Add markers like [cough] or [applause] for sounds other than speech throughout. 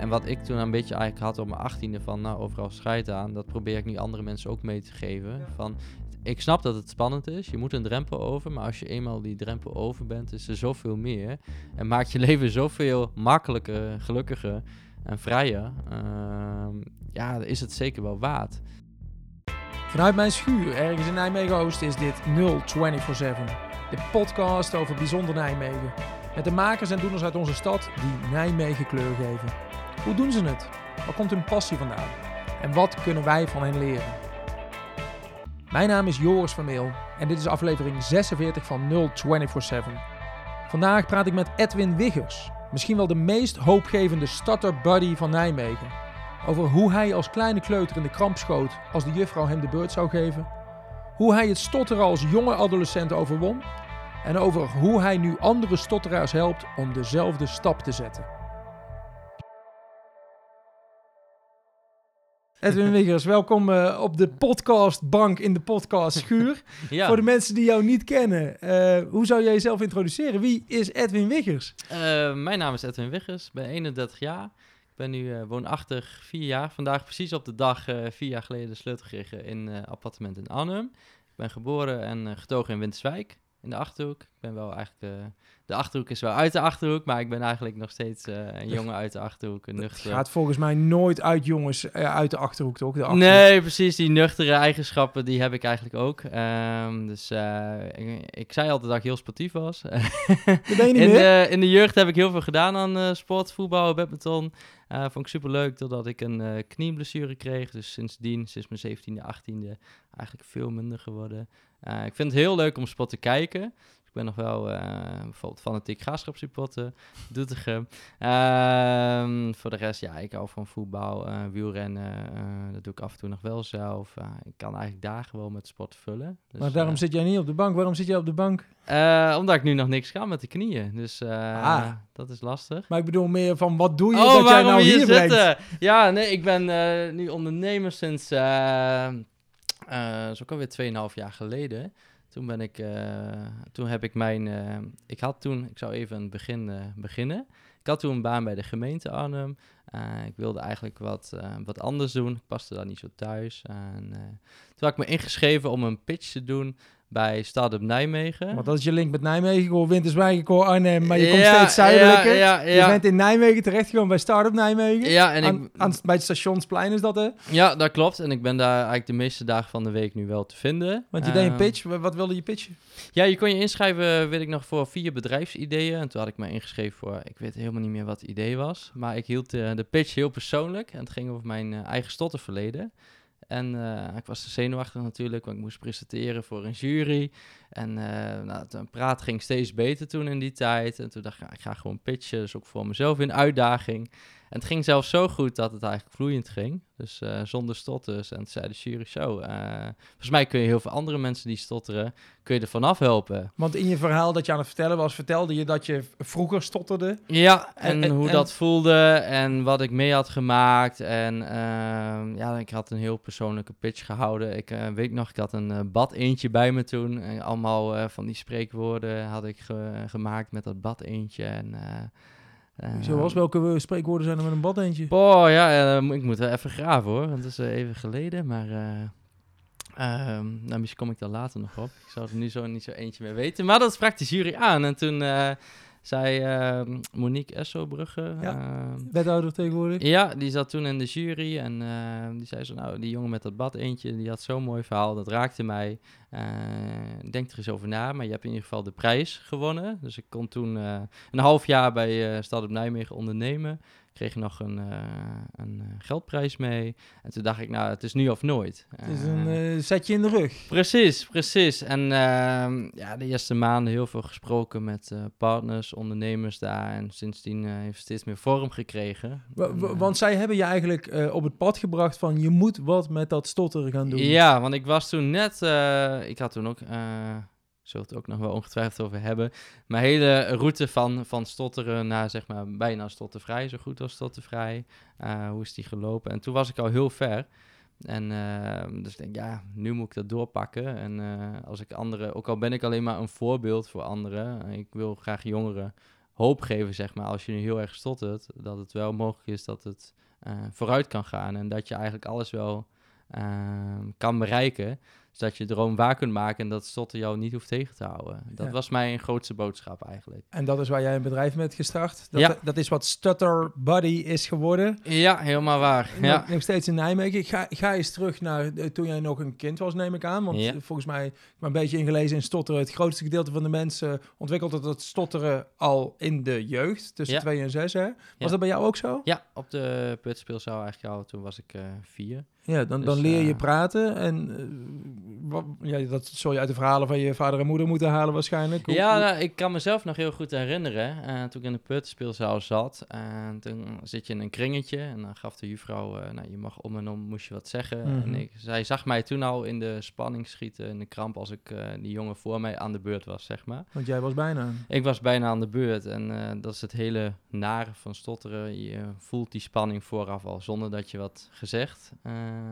En wat ik toen een beetje eigenlijk had op mijn achttiende van nou, overal scheid aan, dat probeer ik nu andere mensen ook mee te geven. Van, ik snap dat het spannend is, je moet een drempel over, maar als je eenmaal die drempel over bent, is er zoveel meer. En maakt je [laughs] leven zoveel makkelijker, gelukkiger en vrijer. Ehm, ja, is het zeker wel waard. Vanuit mijn schuur ergens in Nijmegen Oost is dit 0247. De podcast over bijzonder Nijmegen. Met de makers en doeners uit onze stad die Nijmegen kleur geven. Hoe doen ze het? Waar komt hun passie vandaan? En wat kunnen wij van hen leren? Mijn naam is Joris Vermeel en dit is aflevering 46 van 0247. Vandaag praat ik met Edwin Wiggers, misschien wel de meest hoopgevende starter buddy van Nijmegen. Over hoe hij als kleine kleuter in de kramp schoot als de juffrouw hem de beurt zou geven. Hoe hij het stotteren als jonge adolescent overwon. En over hoe hij nu andere stotteraars helpt om dezelfde stap te zetten. Edwin Wiggers, welkom uh, op de podcastbank in de podcast Schuur. [laughs] Ja. Voor de mensen die jou niet kennen, uh, hoe zou jij jezelf introduceren? Wie is Edwin Wiggers? Uh, mijn naam is Edwin Wiggers, ben 31 jaar. Ik ben nu woonachtig vier jaar. Vandaag precies op de dag vier jaar geleden de sleutel gekregen in appartement in Arnhem. Ik ben geboren en getogen in Winterswijk in de Achterhoek. Ik ben wel eigenlijk... De Achterhoek is wel uit de Achterhoek, maar ik ben eigenlijk nog steeds uh, een jongen uit de Achterhoek. Een nuchter. gaat volgens mij nooit uit jongens uh, uit de Achterhoek, toch? De Achterhoek. Nee, precies. Die nuchtere eigenschappen, die heb ik eigenlijk ook. Um, dus ik, ik, zei altijd dat ik heel sportief was. [laughs] Dat ben je niet in, meer? De, in de jeugd heb ik heel veel gedaan aan sport, voetbal, badminton. vond ik super leuk totdat ik een knieblessure kreeg. Dus sindsdien, sinds mijn 17e, 18e, eigenlijk veel minder geworden. Ik vind het heel leuk om sport te kijken. Ik ben nog wel uh, bijvoorbeeld fanatiek graafschapsupporter, [laughs] Doetinchem. Uh, voor de rest, ja, ik hou van voetbal, uh, wielrennen. dat doe ik af en toe nog wel zelf. ik kan eigenlijk dagen wel met sport vullen. Dus, maar daarom zit jij niet op de bank? Waarom zit jij op de bank? omdat ik nu nog niks kan met de knieën. Dus ah. dat is lastig. Maar ik bedoel meer van, wat doe je oh, dat jij nou hier? Zitten? Ja, nee, ik ben nu ondernemer sinds... Uh, ook alweer 2,5 jaar geleden. Toen ben ik, uh, toen heb ik mijn, uh, ik had toen, ik zou even een begin beginnen. Ik had toen een baan bij de gemeente Arnhem. ik wilde eigenlijk wat, wat anders doen. Ik paste daar niet zo thuis. En, toen had ik me ingeschreven om een pitch te doen bij Startup Nijmegen. Want dat is je link met Nijmegen. Ik hoor Winterswijk, ik hoor Arnhem, maar je komt steeds zuidelijker. Ja, ja, ja. Je bent in Nijmegen terechtgekomen bij Startup Nijmegen. Ja, en aan, ik... aan, bij het stationsplein is dat, hè? Ja, dat klopt. En ik ben daar eigenlijk de meeste dagen van de week nu wel te vinden. Want je deed een pitch. Wat wilde je pitchen? Ja, je kon je inschrijven, weet ik nog, voor vier bedrijfsideeën. En toen had ik me ingeschreven voor, ik weet helemaal niet meer wat het idee was. Maar ik hield de, de pitch heel persoonlijk. En het ging over mijn uh, eigen stotterverleden. En uh, ik was zenuwachtig natuurlijk, want ik moest presenteren voor een jury. En uh, nou, het praat ging steeds beter toen in die tijd. En toen dacht ik, ik ga gewoon pitchen, dus ook voor mezelf in uitdaging. En het ging zelfs zo goed dat het eigenlijk vloeiend ging. Dus uh, zonder stotters. En toen zei de jury zo. Uh, volgens mij kun je heel veel andere mensen die stotteren, kun je er vanaf helpen. Want in je verhaal dat je aan het vertellen was, vertelde je dat je vroeger stotterde. Ja, en, en hoe en, dat voelde en wat ik mee had gemaakt. En uh, ja, ik had een heel persoonlijke pitch gehouden. Ik uh, weet nog, ik had een bad eentje bij me toen. En allemaal van die spreekwoorden had ik ge gemaakt met dat bad eentje. En Zoals welke spreekwoorden zijn er met een bad eentje? Boah, ja, ik moet wel even graven hoor. Want het is uh, even geleden. Maar nou, misschien kom ik daar later nog op. Ik zou er nu zo niet zo eentje meer weten. Maar dat sprak de jury aan. En toen zei uh, Monique Essobrugge. Ja, uh, wethouder tegenwoordig. Ja, die zat toen in de jury en uh, die zei zo, nou, die jongen met dat bad eentje, die had zo'n mooi verhaal, dat raakte mij. denk er eens over na, maar je hebt in ieder geval de prijs gewonnen. Dus ik kon toen een half jaar bij Stad op Nijmegen ondernemen kreeg nog een, uh, een geldprijs mee. En toen dacht ik, nou, het is nu of nooit. Het is een uh, zetje in de rug. Precies, precies. En uh, ja, de eerste maanden heel veel gesproken met partners, ondernemers daar. En sindsdien heeft het steeds meer vorm gekregen. En, want zij hebben je eigenlijk op het pad gebracht van je moet wat met dat stotteren gaan doen. Ja, want ik was toen net, ik had toen ook zullen het ook nog wel ongetwijfeld over hebben. Mijn hele route van, van stotteren naar zeg maar bijna stottervrij, zo goed als stottervrij. Uh, hoe is die gelopen? En toen was ik al heel ver. En uh, dus ik denk, ja, nu moet ik dat doorpakken. En uh, als ik anderen, ook al ben ik alleen maar een voorbeeld voor anderen, ik wil graag jongeren hoop geven, zeg maar, als je nu heel erg stottert, dat het wel mogelijk is dat het eh, vooruit kan gaan en dat je eigenlijk alles wel ehm, kan bereiken. Dat je droom waar kunt maken en dat stotter jou niet hoeft tegen te houden. Dat Ja. was mijn grootste boodschap eigenlijk. En dat is waar jij een bedrijf met gestart. Dat, Ja. dat is wat Stutter Buddy is geworden. Ja, helemaal waar. Ja. Nog, nog steeds in Nijmegen. Ga, ga eens terug naar eh, toen jij nog een kind was, neem ik aan. Want Ja. eh, volgens mij, ik ben een beetje ingelezen in stotteren. Het grootste gedeelte van de mensen ontwikkelt het, het stotteren al in de jeugd. Tussen twee en zes, hè? Was dat bij jou ook zo? ja, op de putspeelzaal eigenlijk al. Toen was ik eh, vier. Ja, dan, dan Dus, leer je eh, praten. En eh, wat, ja, dat zul je uit de verhalen van je vader en moeder moeten halen waarschijnlijk. Hoe- Ja, nou, ik kan mezelf nog heel goed herinneren. eh, toen ik in de putspeelzaal zat. En toen zit je in een kringetje. En dan gaf de juffrouw, nou, je mag om en om, moest je wat zeggen. Mhm. En ik, zij zag mij toen al in de spanning schieten, in de kramp, als ik die jongen voor mij aan de beurt was, zeg maar. Want jij was bijna. Ik was bijna aan de beurt en dat is het hele nare van stotteren. Je voelt die spanning vooraf al, zonder dat je wat gezegd,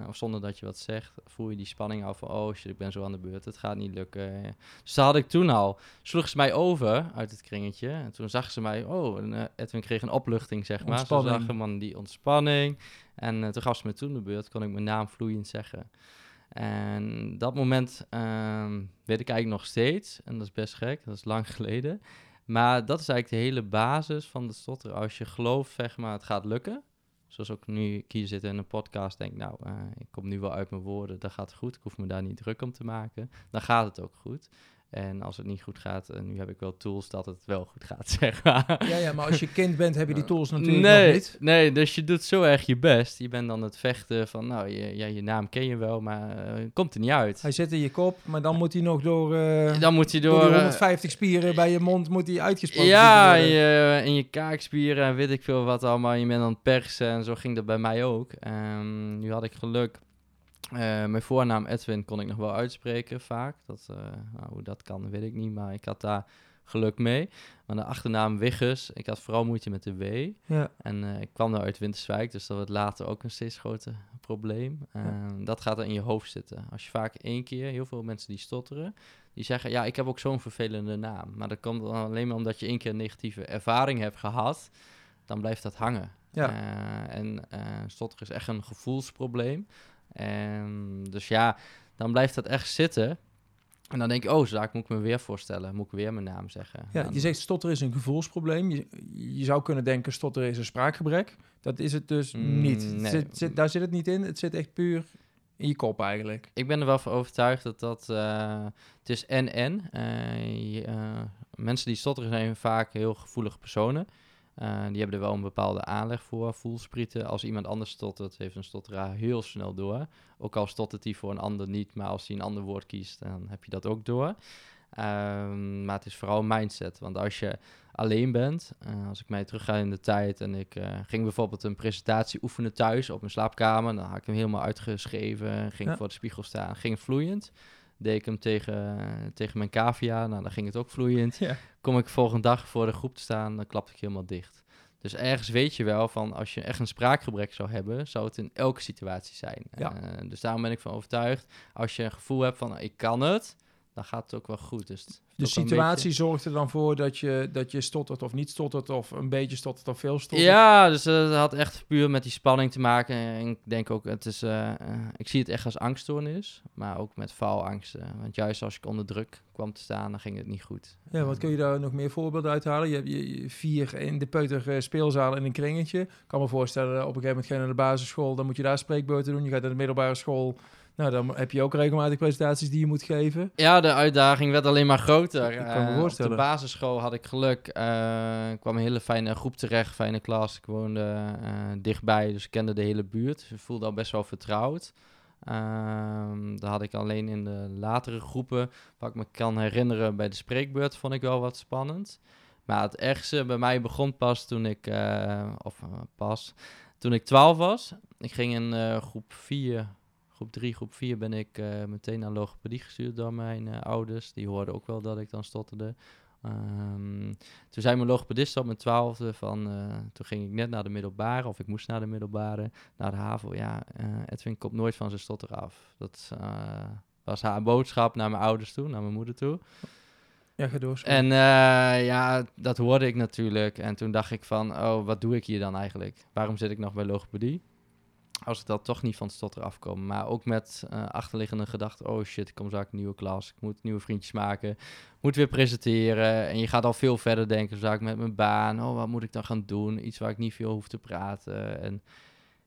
of zonder dat je wat zegt, voel je die spanning al van, oh shit, ik ben zo aan de beurt, het gaat niet lukken. Dus dat had ik toen al. Sloeg ze mij over uit het kringetje en toen zag ze mij, oh, en, eh, Edwin kreeg een opluchting, zeg maar. Ze zag man die ontspanning en eh, toen gaf ze me toen de beurt, kon ik mijn naam vloeiend zeggen. En dat moment ehm, weet ik eigenlijk nog steeds. En dat is best gek, dat is lang geleden. Maar dat is eigenlijk de hele basis van de stotteren. Als je gelooft, zeg maar, het gaat lukken. Zoals ook nu ik hier zit in een podcast, denk nou, eh, ik kom nu wel uit mijn woorden, dat gaat goed. Ik hoef me daar niet druk om te maken. Dan gaat het ook goed. En als het niet goed gaat, en nu heb ik wel tools dat het wel goed gaat, [laughs] zeg maar. Ja, ja, maar als je kind bent, heb je die tools natuurlijk nee, nog niet. Nee, dus je doet zo erg je best. Je bent dan het vechten van, nou, je, ja, je naam ken je wel, maar eh, komt er niet uit. Hij zit in je kop, maar dan moet hij nog door, eh, dan moet hij door, door... die eh, 150 spieren bij je mond moet hij uitgesproken ja, worden. je, in je kaakspieren en weet ik veel wat allemaal. Je bent aan het persen en zo ging dat bij mij ook. Ehm, nu had ik geluk. Eh, mijn voornaam Edwin kon ik nog wel uitspreken vaak. Dat, eh, nou, hoe dat kan, weet ik niet. Maar ik had daar geluk mee. Maar de achternaam Wiggus, ik had vooral moeite met de W. Ja. En eh, ik kwam daar uit Winterswijk, dus dat werd later ook een steeds groter probleem. Dat gaat er in je hoofd zitten. Als je vaak één keer, heel veel mensen die stotteren, die zeggen, ja, ik heb ook zo'n vervelende naam. Maar dat komt dan alleen maar omdat je één keer een negatieve ervaring hebt gehad, dan blijft dat hangen. Ja. En stotteren is echt een gevoelsprobleem. En dus ja, dan blijft dat echt zitten. En dan denk je, oh, zaak moet ik me weer voorstellen. Moet ik weer mijn naam zeggen. Ja, Dan- je zegt stotter is een gevoelsprobleem. Je, je zou kunnen denken stotter is een spraakgebrek. Dat is het dus Mm, niet. Het nee. zit, zit- daar zit het niet in. Het zit echt puur in je kop eigenlijk. ik ben er wel van overtuigd dat dat... eh, het is en-en. Eh, eh, mensen die stotteren zijn vaak heel gevoelige personen. Eh, die hebben er wel een bepaalde aanleg voor, voelsprieten. Als iemand anders stottert, heeft een stotteraar heel snel door. Ook al stottert hij voor een ander niet, maar als hij een ander woord kiest, dan heb je dat ook door. Ehm, maar het is vooral mindset. Want als je alleen bent, eh, als ik mij terugga in de tijd en ik eh, ging bijvoorbeeld een presentatie oefenen thuis op mijn slaapkamer, dan had ik hem helemaal uitgeschreven, ging Ja. voor de spiegel staan, ging vloeiend. Deed ik hem tegen, tegen mijn cavia, nou dan ging het ook vloeiend. [laughs] Ja. Kom ik volgende dag voor de groep te staan, dan klapte ik helemaal dicht. Dus ergens weet je wel van als je echt een spraakgebrek zou hebben, zou het in elke situatie zijn. Ja. Eh, dus daarom ben ik van overtuigd, als je een gevoel hebt van ik kan het, dan gaat het ook wel goed. Dus De situatie beetje- zorgt er dan voor dat je, dat je stottert of niet stottert, of een beetje stottert of veel stottert. Ja, dus eh, dat had echt puur met die spanning te maken. En ik denk ook, het is, eh, eh, ik zie het echt als angststoornis, maar ook met faalangsten. Want juist als ik onder druk kwam te staan, dan ging het niet goed. Ja, wat kun je daar nog meer voorbeelden uithalen? Je hebt je, vier in de peuter speelzaal in een kringetje. Ik kan me voorstellen, op een gegeven moment ga je naar de basisschool, dan moet je daar spreekbeurten doen. Je gaat naar de middelbare school, nou dan heb je ook regelmatig presentaties die je moet geven. Ja, de uitdaging werd alleen maar groter. Ik kan me Eh, op voorstellen. de basisschool had ik geluk. eh, ik kwam een hele fijne groep terecht, fijne klas. Ik woonde eh, dichtbij, dus ik kende de hele buurt. Dus ik voelde al best wel vertrouwd. Ehm daar had ik alleen in de latere groepen, wat ik me kan herinneren bij de spreekbeurt, vond ik wel wat spannend. Maar het ergste bij mij begon pas toen ik, of pas, toen ik 12 was. Ik ging in groep 4, groep 3, groep 4 ben ik eh, meteen naar logopedie gestuurd door mijn eh, ouders. Die hoorden ook wel dat ik dan stotterde. Ehm, toen zei mijn logopedist op mijn twaalfde van, eh, toen ging ik net naar de middelbare, of ik moest naar de middelbare, naar de HAVO. Ja, Edwin komt nooit van zijn stotter af. Dat was haar boodschap naar mijn ouders toe, naar mijn moeder toe. Ja, ga door. En ja, dat hoorde ik natuurlijk. En toen dacht ik van, oh, wat doe ik hier dan eigenlijk? Waarom zit ik nog bij logopedie? Als ik dat toch niet van het stotter afkom. Maar ook met eh, achterliggende gedachten, oh shit, ik kom een nieuwe klas. Ik moet nieuwe vriendjes maken. Moet weer presenteren. En je gaat al veel verder denken, zo ik met mijn baan. Oh, wat moet ik dan gaan doen? Iets waar ik niet veel hoef te praten. En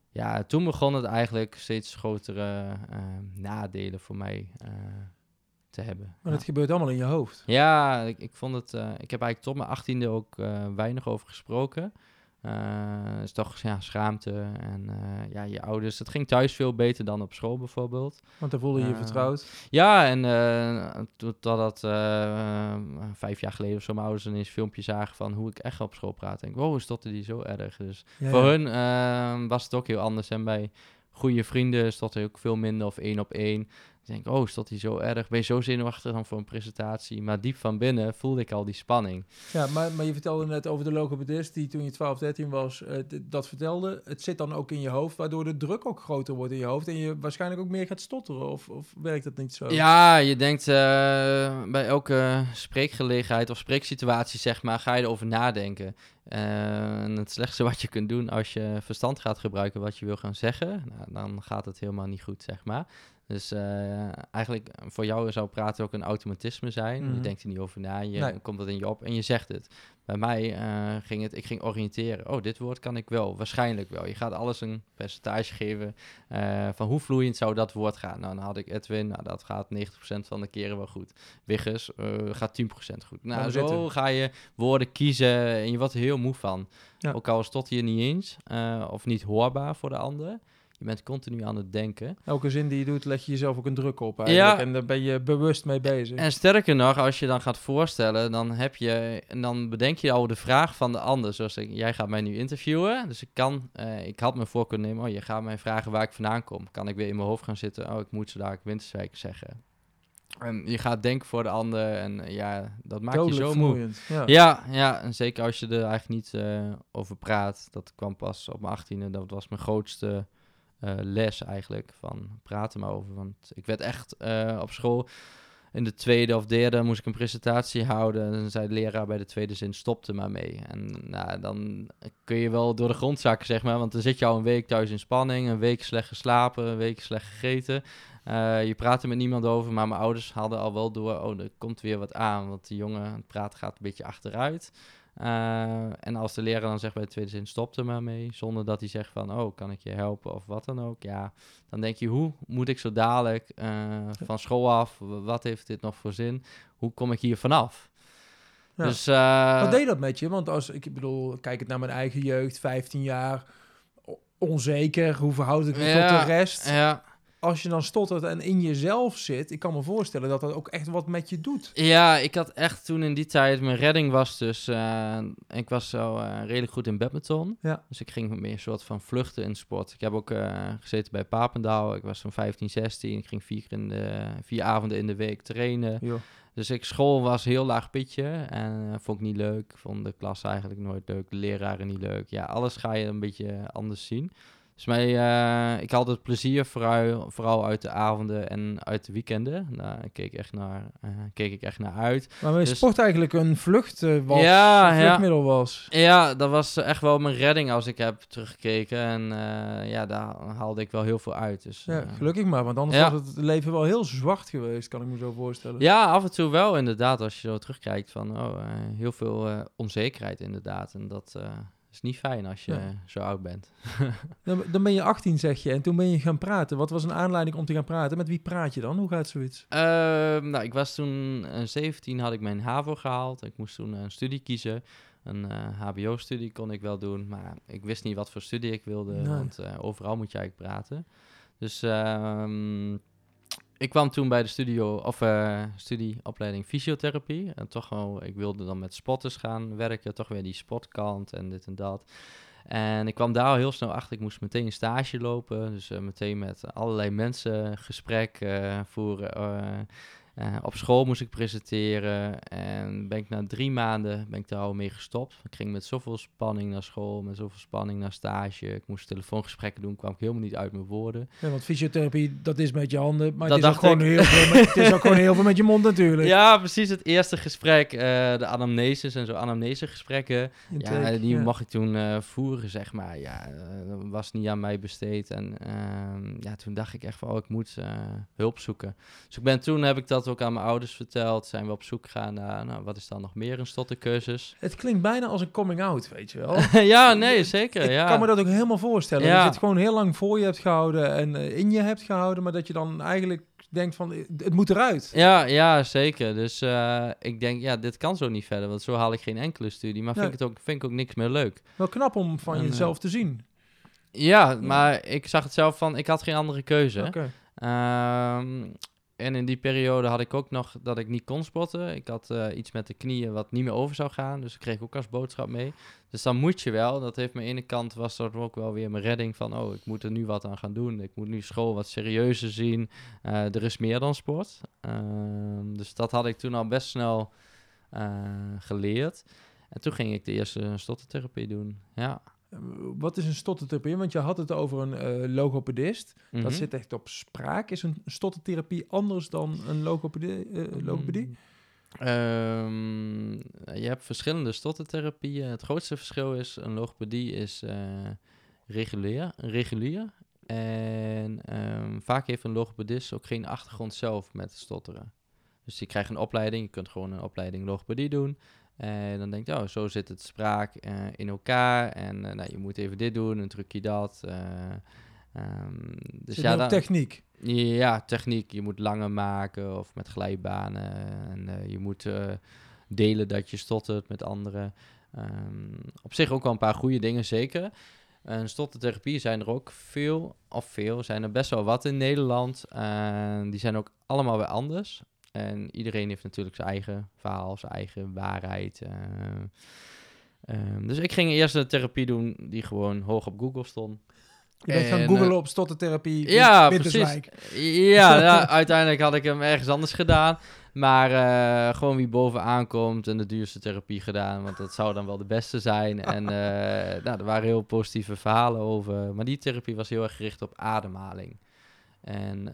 ja, toen begon het eigenlijk steeds grotere eh, nadelen voor mij eh, te hebben. Maar Ja. het gebeurt allemaal in je hoofd. Ja, ik, ik vond het. ik heb eigenlijk tot mijn achttiende ook weinig over gesproken. Eh is toch ja, schaamte en eh, ja, je ouders. Het ging thuis veel beter dan op school bijvoorbeeld. Want dan voelde je je Eh, vertrouwd. Ja, en totdat vijf jaar geleden of zo mijn ouders ineens een filmpje zagen van hoe ik echt op school praat. Denk ik, wow, stotte die zo erg. Dus Ja, voor ja. hun was het ook heel anders. En bij goede vrienden stond hij ook veel minder of één op één. Ik denk, oh, stond hij zo erg? Ben je zo zenuwachtig dan voor een presentatie? Maar diep van binnen voelde ik al die spanning. Ja, maar, maar je vertelde net over de logopedist die toen je 12, 13 was, eh, dat vertelde. Het zit dan ook in je hoofd, waardoor de druk ook groter wordt in je hoofd en je waarschijnlijk ook meer gaat stotteren. Of, of werkt dat niet zo? Ja, je denkt eh, bij elke spreekgelegenheid of spreeksituatie, zeg maar, ga je erover nadenken. Eh, en het slechtste wat je kunt doen als je verstand gaat gebruiken wat je wil gaan zeggen, nou, dan gaat het helemaal niet goed, zeg maar. Dus eh, eigenlijk voor jou zou praten ook een automatisme zijn. Mhm. Je denkt er niet over na, je Nee. komt dat in je op en je zegt het. Bij mij eh, ging het, ik ging oriënteren. Oh, dit woord kan ik wel, waarschijnlijk wel. Je gaat alles een percentage geven eh, van hoe vloeiend zou dat woord gaan. Nou, dan had ik Edwin, nou, dat gaat 90% van de keren wel goed. Wiggers eh, gaat 10% goed. Nou, zo zitten. ga je woorden kiezen en je wordt er heel moe van. Ja. Ook al is tot hier niet eens eh, of niet hoorbaar voor de ander. Je bent continu aan het denken. Elke zin die je doet, leg je jezelf ook een druk op eigenlijk. Ja. En daar ben je bewust mee bezig. En sterker nog, als je dan gaat voorstellen, dan heb je en dan bedenk je al de vraag van de ander. Zoals ik, jij gaat mij nu interviewen, dus ik kan, eh, ik had me voor kunnen nemen. Oh, je gaat mij vragen waar ik vandaan kom. Kan ik weer in mijn hoofd gaan zitten? Oh, ik moet zo daar Winterswijk zeggen. En je gaat denken voor de ander en eh, ja, dat maakt Dodelijk je zo moe. Ja. Ja, ja, en zeker als je er eigenlijk niet eh, over praat. Dat kwam pas op mijn achttiende. Dat was mijn grootste les eigenlijk. Van praten maar over. Want ik werd echt eh, op school. In de tweede of derde moest ik een presentatie houden. En dan zei de leraar bij de tweede zin: stopte maar mee. En nou, dan kun je wel door de grond zakken, zeg maar. Want dan zit je al een week thuis in spanning. Een week slecht geslapen. Een week slecht gegeten. Eh, je praat er met niemand over. Maar mijn ouders hadden al wel door: oh, er komt weer wat aan. Want die jongen, praten gaat een beetje achteruit. Eh, en als de leraar dan zegt bij de tweede zin, stop er maar mee, zonder dat hij zegt van, oh, kan ik je helpen of wat dan ook. Ja, dan denk je, hoe moet ik zo dadelijk eh, van school af, wat heeft dit nog voor zin, hoe kom ik hier vanaf? Ja. Dus, eh, Wat deed dat met je? Want als ik bedoel, kijk het naar mijn eigen jeugd, 15 jaar, onzeker, hoe verhoud ik me Ja, tot de rest? ja, Als je dan stottert en in jezelf zit, ik kan me voorstellen dat dat ook echt wat met je doet. Ja, ik had echt toen in die tijd, mijn redding was dus, eh, ik was zo eh, redelijk goed in badminton. Ja. Dus ik ging meer een soort van vluchten in sport. Ik heb ook eh, gezeten bij Papendaal, ik was zo'n 15, 16. Ik ging vier, keer in de, vier avonden in de week trainen. Dus ik, school was heel laag pitje en vond ik niet leuk. Vond de klas eigenlijk nooit leuk, de leraren niet leuk. Ja, alles ga je een beetje anders zien. Dus mij, eh, ik had het plezier vooral, vooral uit de avonden en uit de weekenden. Daar keek, ik echt naar, eh, keek ik echt naar uit. Maar mijn Dus- sport eigenlijk een vlucht eh, was, Ja, een ja. vluchtmiddel was. Ja, dat was echt wel mijn redding als ik heb teruggekeken. En ja, daar haalde ik wel heel veel uit. Dus, Ja, gelukkig maar, want anders Ja. was het leven wel heel zwart geweest, kan ik me zo voorstellen. Ja, af en toe wel inderdaad. Als je zo terugkijkt van oh, heel veel onzekerheid inderdaad. En dat is niet fijn als je Ja. eh, zo oud bent. [laughs] Dan, dan ben je 18, zeg je, en toen ben je gaan praten. Wat was een aanleiding om te gaan praten? Met wie praat je dan? Hoe gaat zoiets? Ehm, nou, ik was toen eh, 17, had ik mijn HAVO gehaald. Ik moest toen een studie kiezen. Een eh, HBO-studie kon ik wel doen, maar ik wist niet wat voor studie ik wilde, Nee. want eh, overal moet je eigenlijk praten. Dus ehm, ik kwam toen bij de studio, of eh, studieopleiding fysiotherapie. En toch wel, ik wilde dan met spotters gaan werken, toch weer die sportkant en dit en dat. En ik kwam daar al heel snel achter, ik moest meteen een stage lopen. Dus eh, meteen met allerlei mensen gesprek eh, voeren. Eh. Op school moest ik presenteren en ben ik na drie maanden ben ik daar al mee gestopt. Ik ging met zoveel spanning naar school, met zoveel spanning naar stage. Ik moest telefoongesprekken doen, kwam ik helemaal niet uit mijn woorden. Ja, want fysiotherapie, dat is met je handen, maar Dat het is, ook gewoon ik. heel veel met, het is ook gewoon heel veel met je mond natuurlijk. [laughs] Ja, precies. Het eerste gesprek, eh, de anamneses en zo anamnesegesprekken. Ja, die ja. mocht ik toen eh, voeren, zeg maar. Ja, dat was niet aan mij besteed. En ehm, ja, toen dacht ik echt van, oh, ik moet hulp zoeken. Dus ik ben toen, heb ik dat ook aan mijn ouders verteld. Zijn we op zoek gegaan naar, nou, wat is dan nog meer een stottercursus? Het klinkt bijna als een coming out, weet je wel. [laughs] ja, nee, zeker. Ik ja. kan me dat ook helemaal voorstellen. Ja. Dat je het gewoon heel lang voor je hebt gehouden en eh, in je hebt gehouden, maar dat je dan eigenlijk denkt van, eh, het moet eruit. Ja, ja, zeker. Dus eh, ik denk, ja, dit kan zo niet verder, want zo haal ik geen enkele studie. Maar vind, ik het ook, vind ik ook niks meer leuk. Wel knap om van En, jezelf te zien. Ja, maar ik zag het zelf van, ik had geen andere keuze. Ehm, en in die periode had ik ook nog dat ik niet kon spotten. Ik had eh, iets met de knieën wat niet meer over zou gaan. Dus ik kreeg ook als boodschap mee. Dus dan moet je wel. Dat heeft mijn ene kant was dat ook wel weer mijn redding van... oh, ik moet er nu wat aan gaan doen. Ik moet nu school wat serieuzer zien. Eh, er is meer dan sport. Ehm, dus dat had ik toen al best snel eh, geleerd. En toen ging ik de eerste stottertherapie doen. Ja. Wat is een stottertherapie? Want je had het over een eh, logopedist. Mhm. Dat zit echt op spraak. Is een stottertherapie anders dan een logopedie? eh, logopedie? Ehm, je hebt verschillende stottertherapieën. Het grootste verschil is, een logopedie is eh, regulier, regulier. En ehm, vaak heeft een logopedist ook geen achtergrond zelf met stotteren. Dus je krijgt een opleiding, je kunt gewoon een opleiding logopedie doen. En dan denk je, oh, zo zit het spraak eh, in elkaar. En eh, nou, je moet even dit doen, een trucje dat. ehm, dus ja, dan, techniek. ja, techniek. Je moet langer maken of met glijbanen. En je moet delen dat je stottert met anderen. Ehm, op zich ook wel een paar goede dingen, zeker. En stottertherapie zijn er ook veel, of veel, zijn er best wel wat in Nederland. Die zijn ook allemaal weer anders. En iedereen heeft natuurlijk zijn eigen verhaal, zijn eigen waarheid. eh. Ehm, dus ik ging eerst een therapie doen die gewoon hoog op Google stond. Je bent gaan En, googlen eh, op stottertherapie Ja, precies. Ja, [laughs] ja, uiteindelijk had ik hem ergens anders gedaan. Maar eh, gewoon wie bovenaan komt en de duurste therapie gedaan. Want dat zou dan wel de beste zijn. [laughs] En nou, er waren heel positieve verhalen over. Maar die therapie was heel erg gericht op ademhaling. En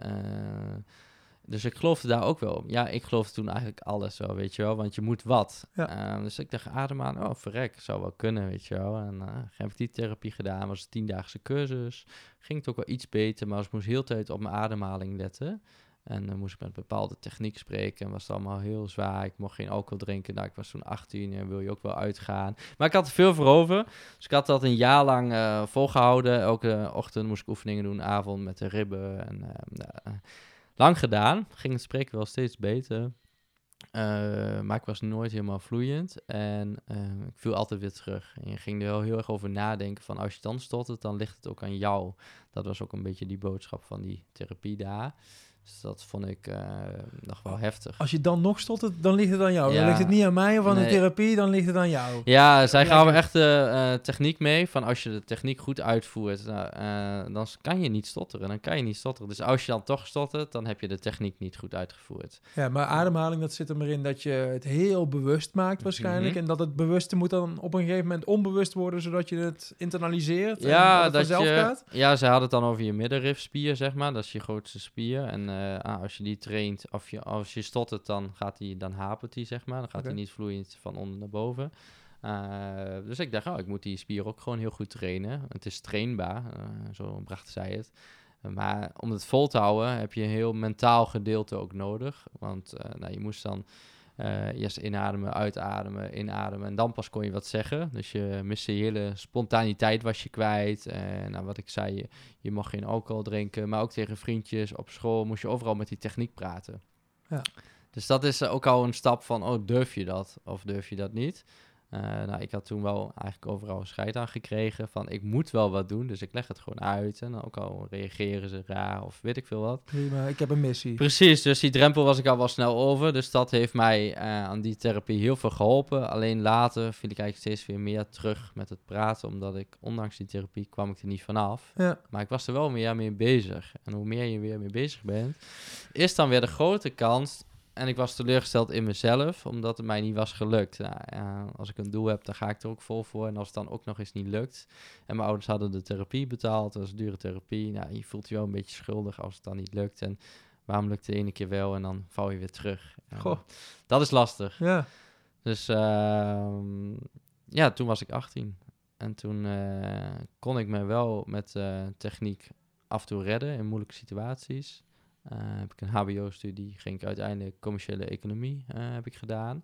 dus ik geloofde daar ook wel. Ja, ik geloofde toen eigenlijk alles zo, weet je wel. Want je moet wat. Ja. Ehm, dus ik dacht, ademhalen, oh verrek, zou wel kunnen, weet je wel. En eh, heb ik die therapie gedaan, was een tiendaagse cursus. Ging het ook wel iets beter, maar ik moest heel de tijd op mijn ademhaling letten. En dan moest ik met bepaalde techniek spreken. En was het allemaal heel zwaar. Ik mocht geen alcohol drinken. Nou, ik was toen 18 en wil je ook wel uitgaan. Maar ik had er veel voor over. Dus ik had dat een jaar lang eh, volgehouden. Elke ochtend moest ik oefeningen doen, avond met de ribben. En, eh, lang gedaan. Ging het spreken wel steeds beter. Eh, maar ik was nooit helemaal vloeiend. En eh, ik viel altijd weer terug. En je ging er wel heel erg over nadenken van... als je dan stottert, dan ligt het ook aan jou. Dat was ook een beetje die boodschap van die therapie daar. Dus dat vond ik eh, nog wel heftig. Als je dan nog stottert, dan ligt het aan jou. Dan ligt het niet aan mij of aan de therapie, dan ligt het aan jou. Ja, zij Lekker. gaven echt de eh, techniek mee. Van als je de techniek goed uitvoert, nou, eh, dan kan je niet stotteren. Dan kan je niet stotteren. Dus als je dan toch stottert, dan heb je de techniek niet goed uitgevoerd. Ja, maar ademhaling, dat zit er maar in dat je het heel bewust maakt waarschijnlijk. Mhm. En dat het bewuste moet dan op een gegeven moment onbewust worden, zodat je het internaliseert Ja, en dat dat je, gaat. ja, ze hadden het dan over je middenrifspier, zeg maar. Dat is je grootste spier. En eh, ah, als je die traint, of je, als je stottert, dan, gaat die, dan hapert die, zeg maar. Dan gaat hij niet vloeiend van onder naar boven. Eh, dus ik dacht, oh, ik moet die spier ook gewoon heel goed trainen. Het is trainbaar, eh, zo brachten zij het. Maar om het vol te houden heb je een heel mentaal gedeelte ook nodig. Want nou, je moest dan eh, eerst inademen, uitademen, inademen. En dan pas kon je wat zeggen. Dus je miste je hele spontaniteit was je kwijt. En nou, wat ik zei, je, je mocht geen alcohol drinken. Maar ook tegen vriendjes op school moest je overal met die techniek praten. Ja. Dus dat is eh, ook al een stap van, oh, durf je dat of durf je dat niet? Eh, nou, ik had toen wel eigenlijk overal scheid aan gekregen van, ik moet wel wat doen. Dus ik leg het gewoon uit. En ook al reageren ze raar of weet ik veel wat. Prima, ik heb een missie. Precies, dus die drempel was ik al wel snel over. Dus dat heeft mij eh, aan die therapie heel veel geholpen. Alleen later viel ik eigenlijk steeds weer meer terug met het praten. Omdat ik, ondanks die therapie, kwam ik er niet vanaf. Ja, Maar ik was er wel meer mee bezig. En hoe meer je weer mee bezig bent, is dan weer de grote kans en ik was teleurgesteld in mezelf, omdat het mij niet was gelukt. Nou, als ik een doel heb, dan ga ik er ook vol voor. En als het dan ook nog eens niet lukt. En mijn ouders hadden de therapie betaald, dat was dure therapie. Nou, je voelt je wel een beetje schuldig als het dan niet lukt. En waarom lukt de ene keer wel en dan val je weer terug. Ja, Goh. Dat is lastig. Ja. Dus ehm, ja, toen was ik 18. En toen eh, kon ik me wel met eh, techniek af en toe redden in moeilijke situaties. Eh, heb ik een HBO-studie, ging ik uiteindelijk commerciële economie eh, heb ik gedaan.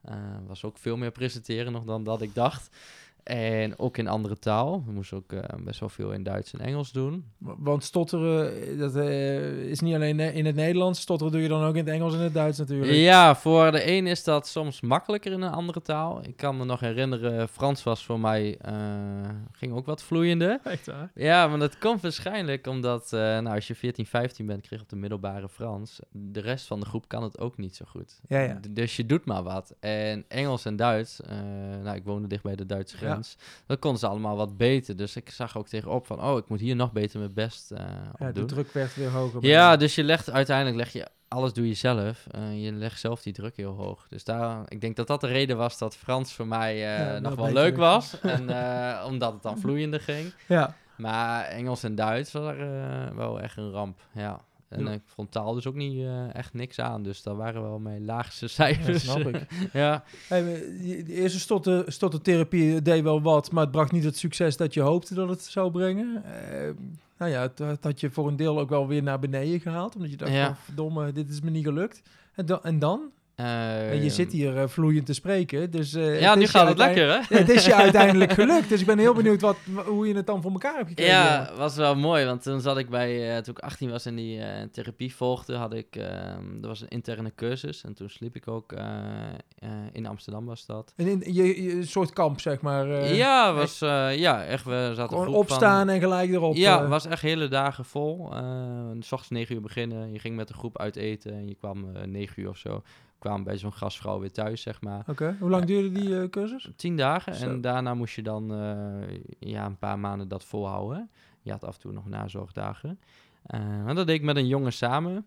Eh, was ook veel meer presenteren nog dan dat ik dacht. En ook in andere taal. We moesten ook eh, best wel veel in Duits en Engels doen. Want stotteren, dat eh, is niet alleen in het Nederlands. Stotteren doe je dan ook in het Engels en het Duits natuurlijk. Ja, voor de een is dat soms makkelijker in een andere taal. Ik kan me nog herinneren, Frans was voor mij, eh, ging ook wat vloeiender. [laughs] Echt waar? Ja, maar dat komt waarschijnlijk omdat, eh, nou, als je 14, 15 bent, kreeg je op de middelbare Frans. De rest van de groep kan het ook niet zo goed. Ja, Dus je doet maar wat. En Engels en Duits, eh, nou, ik woonde dicht bij de Duitse grens. Dat konden ze allemaal wat beter. Dus ik zag ook tegenop van, oh, ik moet hier nog beter mijn best eh op Ja, de doen. druk werd weer hoger. Ja, dus je legt uiteindelijk leg je alles doe je zelf. Eh, je legt zelf die druk heel hoog. Dus daar, ik denk dat dat de reden was dat Frans voor mij eh, Ja, nog wel leuk was. [laughs] en omdat het dan vloeiender ging. ja. Maar Engels en Duits was er wel echt een ramp. Ja. En Ja. ik vond taal dus ook niet eh, echt niks aan. Dus dat waren wel mijn laagste Ja, cijfers. snap ik. [laughs] ja. Hey, de eerste stotter, stottertherapie deed wel wat, maar het bracht niet het succes dat je hoopte dat het zou brengen. Eh, nou ja, het, het had je voor een deel ook wel weer naar beneden gehaald, omdat je dacht, Ja. van, verdomme, dit is me niet gelukt. En, dan? en dan? En je zit hier eh, vloeiend te spreken, dus... eh, Ja, nu gaat het lekker, hè? Ja, [laughs] het is je [laughs] uiteindelijk gelukt, dus ik ben heel benieuwd wat, wa- hoe je het dan voor elkaar hebt gekregen. Ja, was wel mooi, want toen zat ik bij, toen ik 18 was en die therapie volgde, had ik, ehm er was een interne cursus en toen sliep ik ook, in Amsterdam was dat. En in, je, je- een soort kamp, zeg maar. ja, was, ja, echt, we zaten Gewoon van- opstaan en gelijk erop. ja, was echt hele dagen vol. Eh, s ochtends 9 uur beginnen, je ging met de groep uit eten en je kwam eh 9 uur of zo, kwam bij zo'n gastvrouw weer thuis, zeg maar. Oké, hoe lang duurde die eh, cursus? Tien dagen Zo. en daarna moest je dan eh, ja, een paar maanden dat volhouden. Je had af en toe nog nazorgdagen. Eh en dat deed ik met een jongen samen.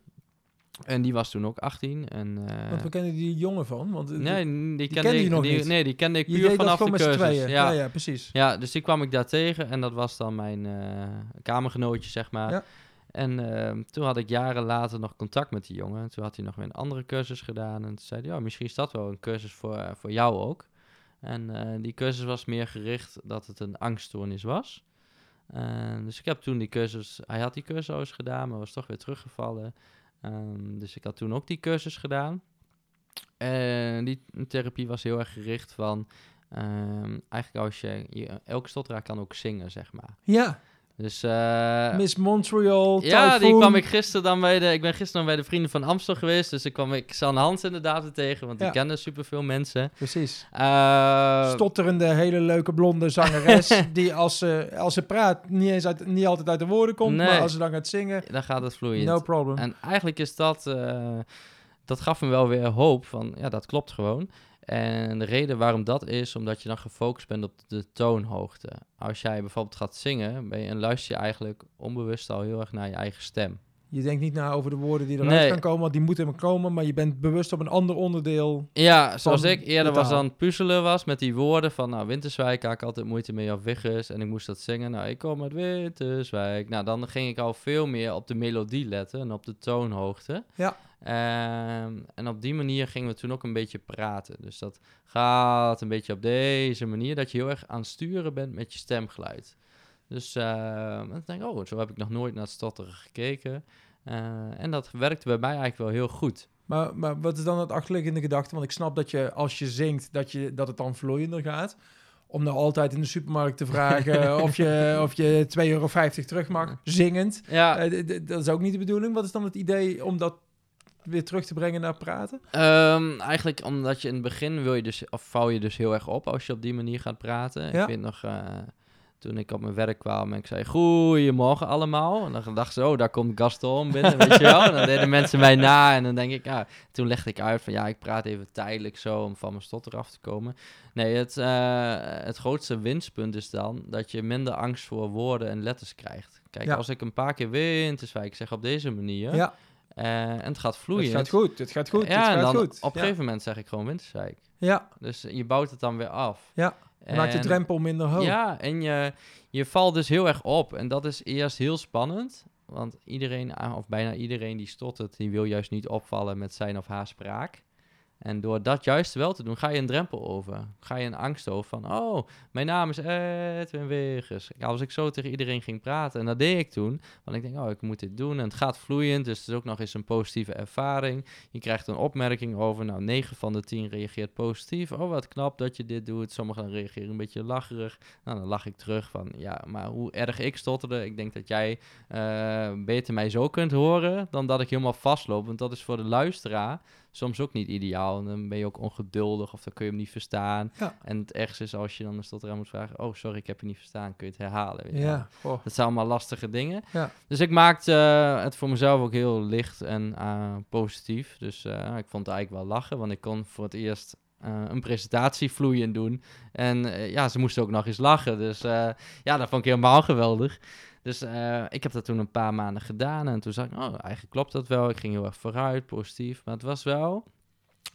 En die was toen ook 18. En, Want we kennen die jongen van. Want nee, die, die kende ik, nog die- niet. Nee, die kende ik puur vanaf de cursus. Ja. Ja. ja, precies. Ja, dus die kwam ik daar tegen en dat was dan mijn kamergenootje, zeg maar. Ja. En ehm, toen had ik jaren later nog contact met die jongen. En toen had hij nog weer een andere cursus gedaan. En toen zei hij, ja, misschien is dat wel een cursus voor, eh, voor jou ook. En eh, die cursus was meer gericht dat het een angststoornis was. Dus ik heb toen die cursus, hij had die cursus gedaan, maar was toch weer teruggevallen. Ehm, dus ik had toen ook die cursus gedaan. En die therapie was heel erg gericht van, ehm, eigenlijk als je, je, elke stotteraar kan ook zingen, zeg maar. Ja, Dus eh, Miss Montreal, ja, die Typhoon. kwam ik gisteren dan bij de. Ik ben gisteren bij de Vrienden van Amstel geweest. Dus ik kwam ik Sanne Hans inderdaad tegen. Want die Ja. kennen superveel mensen. Precies. Eh, Stotterende, hele leuke blonde zangeres. [laughs] die als ze, als ze praat niet, eens uit, niet altijd uit de woorden komt. Nee. Maar als ze dan gaat zingen, dan gaat het vloeiend. no problem. En eigenlijk is dat. eh, dat gaf me wel weer hoop van. Ja, dat klopt gewoon. En de reden waarom dat is, omdat je dan gefocust bent op de toonhoogte. Als jij bijvoorbeeld gaat zingen, ben je, en luister je eigenlijk onbewust al heel erg naar je eigen stem. Je denkt niet na over de woorden die eruit Nee. gaan komen, want die moeten er komen. Maar je bent bewust op een ander onderdeel. Ja, zoals ik eerder de was aan het puzzelen was met die woorden van, nou, Winterswijk had ik altijd moeite mee of Wiggers. En ik moest dat zingen, nou, ik kom uit Winterswijk. Nou, dan ging ik al veel meer op de melodie letten en op de toonhoogte. Ja. Ehm, en op die manier gingen we toen ook een beetje praten. Dus dat gaat een beetje op deze manier, dat je heel erg aan het sturen bent met je stemgeluid. Dus ehm, dan denk ik, oh, zo heb ik nog nooit naar het stotteren gekeken. Eh, en dat werkte bij mij eigenlijk wel heel goed. Maar, maar wat is dan het achterliggende gedachte? Want ik snap dat je als je zingt, dat, je, dat het dan vloeiender gaat. Om nou altijd in de supermarkt te vragen [laughs] of je, of je 2,50 euro terug mag, zingend. Ja, Eh, dat is ook niet de bedoeling. Wat is dan het idee om dat weer terug te brengen naar praten? Ehm, eigenlijk omdat je in het begin wil je dus, of vouw je dus heel erg op als je op die manier gaat praten. Ja. Ik weet nog, eh, toen ik op mijn werk kwam en ik zei, goedemorgen allemaal. En dan dachten ze, oh, daar komt Gaston binnen, weet je wel. En dan deden mensen mij na en dan denk ik, ja, toen legde ik uit van, ja, ik praat even tijdelijk zo om van mijn stotter af te komen. Nee, het, eh, het grootste winstpunt is dan dat je minder angst voor woorden en letters krijgt. Kijk, Ja. als ik een paar keer Winterswijk zeg op deze manier, Ja, en het gaat vloeien. Het gaat goed, het gaat goed, ja, het en gaat dan goed. op een ja. gegeven moment zeg ik gewoon winterzijk. Ja, Dus je bouwt het dan weer af. Ja, maakt de En- drempel minder hoog. Ja, en je, je valt dus heel erg op. En dat is eerst heel spannend. Want iedereen, ah, of bijna iedereen die stottert, die wil juist niet opvallen met zijn of haar spraak. En door dat juist wel te doen, ga je een drempel over. Ga je een angst over van, oh, mijn naam is Edwin Wegers. Ja, Als ik zo tegen iedereen ging praten, en dat deed ik toen. Want ik denk, oh, ik moet dit doen. En het gaat vloeiend, dus het is ook nog eens een positieve ervaring. Je krijgt een opmerking over, nou, 9 van de 10 reageert positief. Oh, wat knap dat je dit doet. Sommigen reageren een beetje lacherig. Nou, dan lach ik terug van, ja, maar hoe erg ik stotterde. Ik denk dat jij eh, beter mij zo kunt horen dan dat ik helemaal vastloop. Want dat is voor de luisteraar soms ook niet ideaal. En dan ben je ook ongeduldig of dan kun je hem niet verstaan. Ja. En het ergste is als je dan de stotteraar moet vragen... oh, sorry, ik heb je niet verstaan. Kun je het herhalen? Weet. Ja. Dat zijn allemaal lastige dingen. Ja. Dus ik maakte eh, het voor mezelf ook heel licht en eh, positief. Dus eh, ik vond het eigenlijk wel lachen, want ik kon voor het eerst een presentatie vloeiend doen. En ja, ze moesten ook nog eens lachen. Dus ja, dat vond ik helemaal geweldig. Dus eh, ik heb dat toen een paar maanden gedaan. En toen zag ik, oh, eigenlijk klopt dat wel. Ik ging heel erg vooruit, positief. Maar het was wel...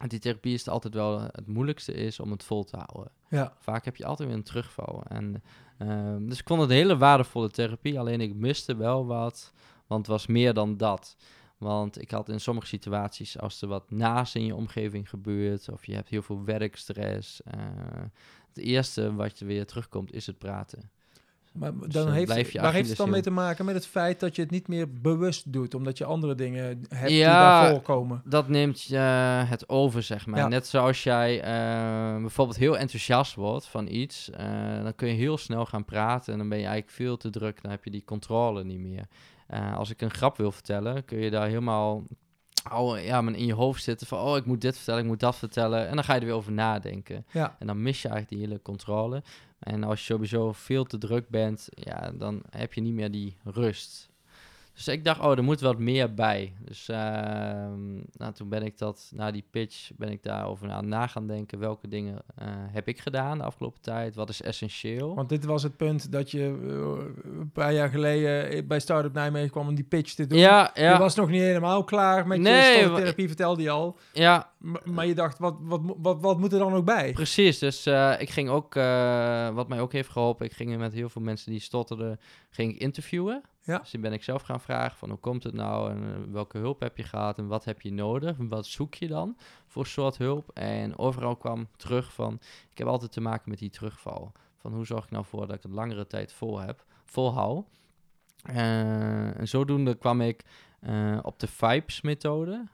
Die therapie is altijd wel het moeilijkste is om het vol te houden Ja, vaak heb je altijd weer een terugval. En, ehm, dus ik vond het een hele waardevolle therapie. Alleen ik miste wel wat, want het was meer dan dat. Want ik had in sommige situaties, als er wat naast in je omgeving gebeurt, of je hebt heel veel werkstress, eh, het eerste wat je weer terugkomt is het praten. Maar Dus dan dan heeft, blijf je waar heeft het dan mee te maken met het feit dat je het niet meer bewust doet, omdat je andere dingen hebt die daarvoor komen? Dat neemt je eh, het over, zeg maar. Ja. Net zoals jij eh, bijvoorbeeld heel enthousiast wordt van iets, eh, dan kun je heel snel gaan praten en dan ben je eigenlijk veel te druk, dan heb je die controle niet meer. Eh, als ik een grap wil vertellen, kun je daar helemaal oh, ja, maar in je hoofd zitten van, oh, ik moet dit vertellen, ik moet dat vertellen. En dan ga je er weer over nadenken. Ja, En dan mis je eigenlijk die hele controle. En als je sowieso veel te druk bent, ja, dan heb je niet meer die rust. Dus ik dacht, oh, er moet wat meer bij. Dus ehm, nou, toen ben ik dat, na die pitch, ben ik daarover aan na gaan denken. Welke dingen eh, heb ik gedaan de afgelopen tijd? Wat is essentieel? want dit was het punt dat je eh, een paar jaar geleden bij Startup Nijmegen kwam om die pitch te doen. ja, Je was nog niet helemaal klaar met Nee, je therapie, vertelde je al. ja, M- Maar je dacht, wat, wat, wat, wat moet er dan ook bij? Precies, dus eh, ik ging ook, eh, wat mij ook heeft geholpen, ik ging met heel veel mensen die stotterden, ging ik interviewen. Ja. Dus die ben ik zelf gaan vragen van hoe komt het nou en eh, welke hulp heb je gehad en wat heb je nodig wat zoek je dan voor soort hulp. En overal kwam terug van, ik heb altijd te maken met die terugval. Van hoe zorg ik nou voor dat ik het langere tijd vol heb, volhoud. Eh, en zodoende kwam ik eh, op de Vibes-methode.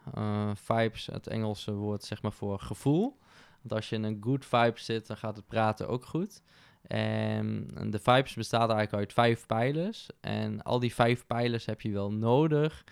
Vibes, het Engelse woord zeg maar voor gevoel. Want als je in een good vibe zit, dan gaat het praten ook goed. En de vibes bestaat eigenlijk uit vijf pijlers. En al die vijf pijlers heb je wel nodig.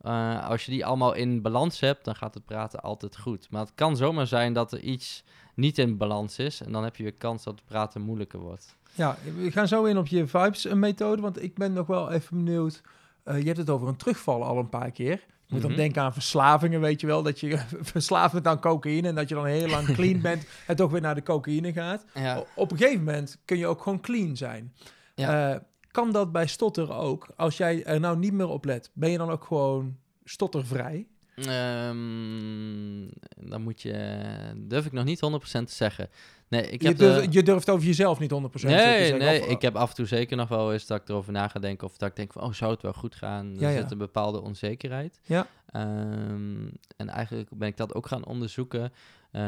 Eh, als je die allemaal in balans hebt, dan gaat het praten altijd goed. Maar het kan zomaar zijn dat er iets niet in balans is. En dan heb je weer kans dat het praten moeilijker wordt. Ja, we gaan zo in op je vibes-methode, want ik ben nog wel even benieuwd. Eh, je hebt het over een terugval al een paar keer. Je moet dan Mhm. denken aan verslavingen, weet je wel. Dat je [laughs] verslaafd bent aan cocaïne en dat je dan heel lang [laughs] clean bent en toch weer naar de cocaïne gaat. Ja, Op een gegeven moment kun je ook gewoon clean zijn. Ja. Eh, kan dat bij stotter ook? Als jij er nou niet meer op let, ben je dan ook gewoon stottervrij? Ehm, dan moet je, durf ik nog niet 100% te zeggen. Nee, ik Je, heb durf- de- je durft over jezelf niet 100% te Nee, zeggen. nee, of- ik heb af en toe zeker nog wel eens dat ik erover na ga denken. Of dat ik denk van, oh, zou het wel goed gaan? Er Ja, ja. zit een bepaalde onzekerheid. Ja. Ehm, en eigenlijk ben ik dat ook gaan onderzoeken. eh,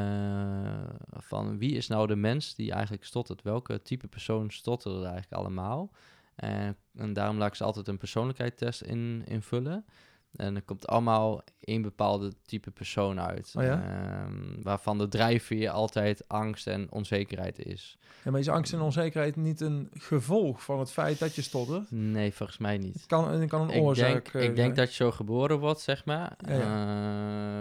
van wie is nou de mens die eigenlijk stottert? Welke type persoon stottert er eigenlijk allemaal? En, en daarom laat ik ze altijd een persoonlijkheidstest in, invullen. En er komt allemaal één bepaalde type persoon uit. Oh ja? Ehm, waarvan de drijfveer altijd angst en onzekerheid is. Ja, maar is angst en onzekerheid niet een gevolg van het feit dat je stottert? Nee, volgens mij niet. Het kan, het kan een Ik oorzaak denk, eh, ik denk dat je zo geboren wordt, zeg maar. Ja,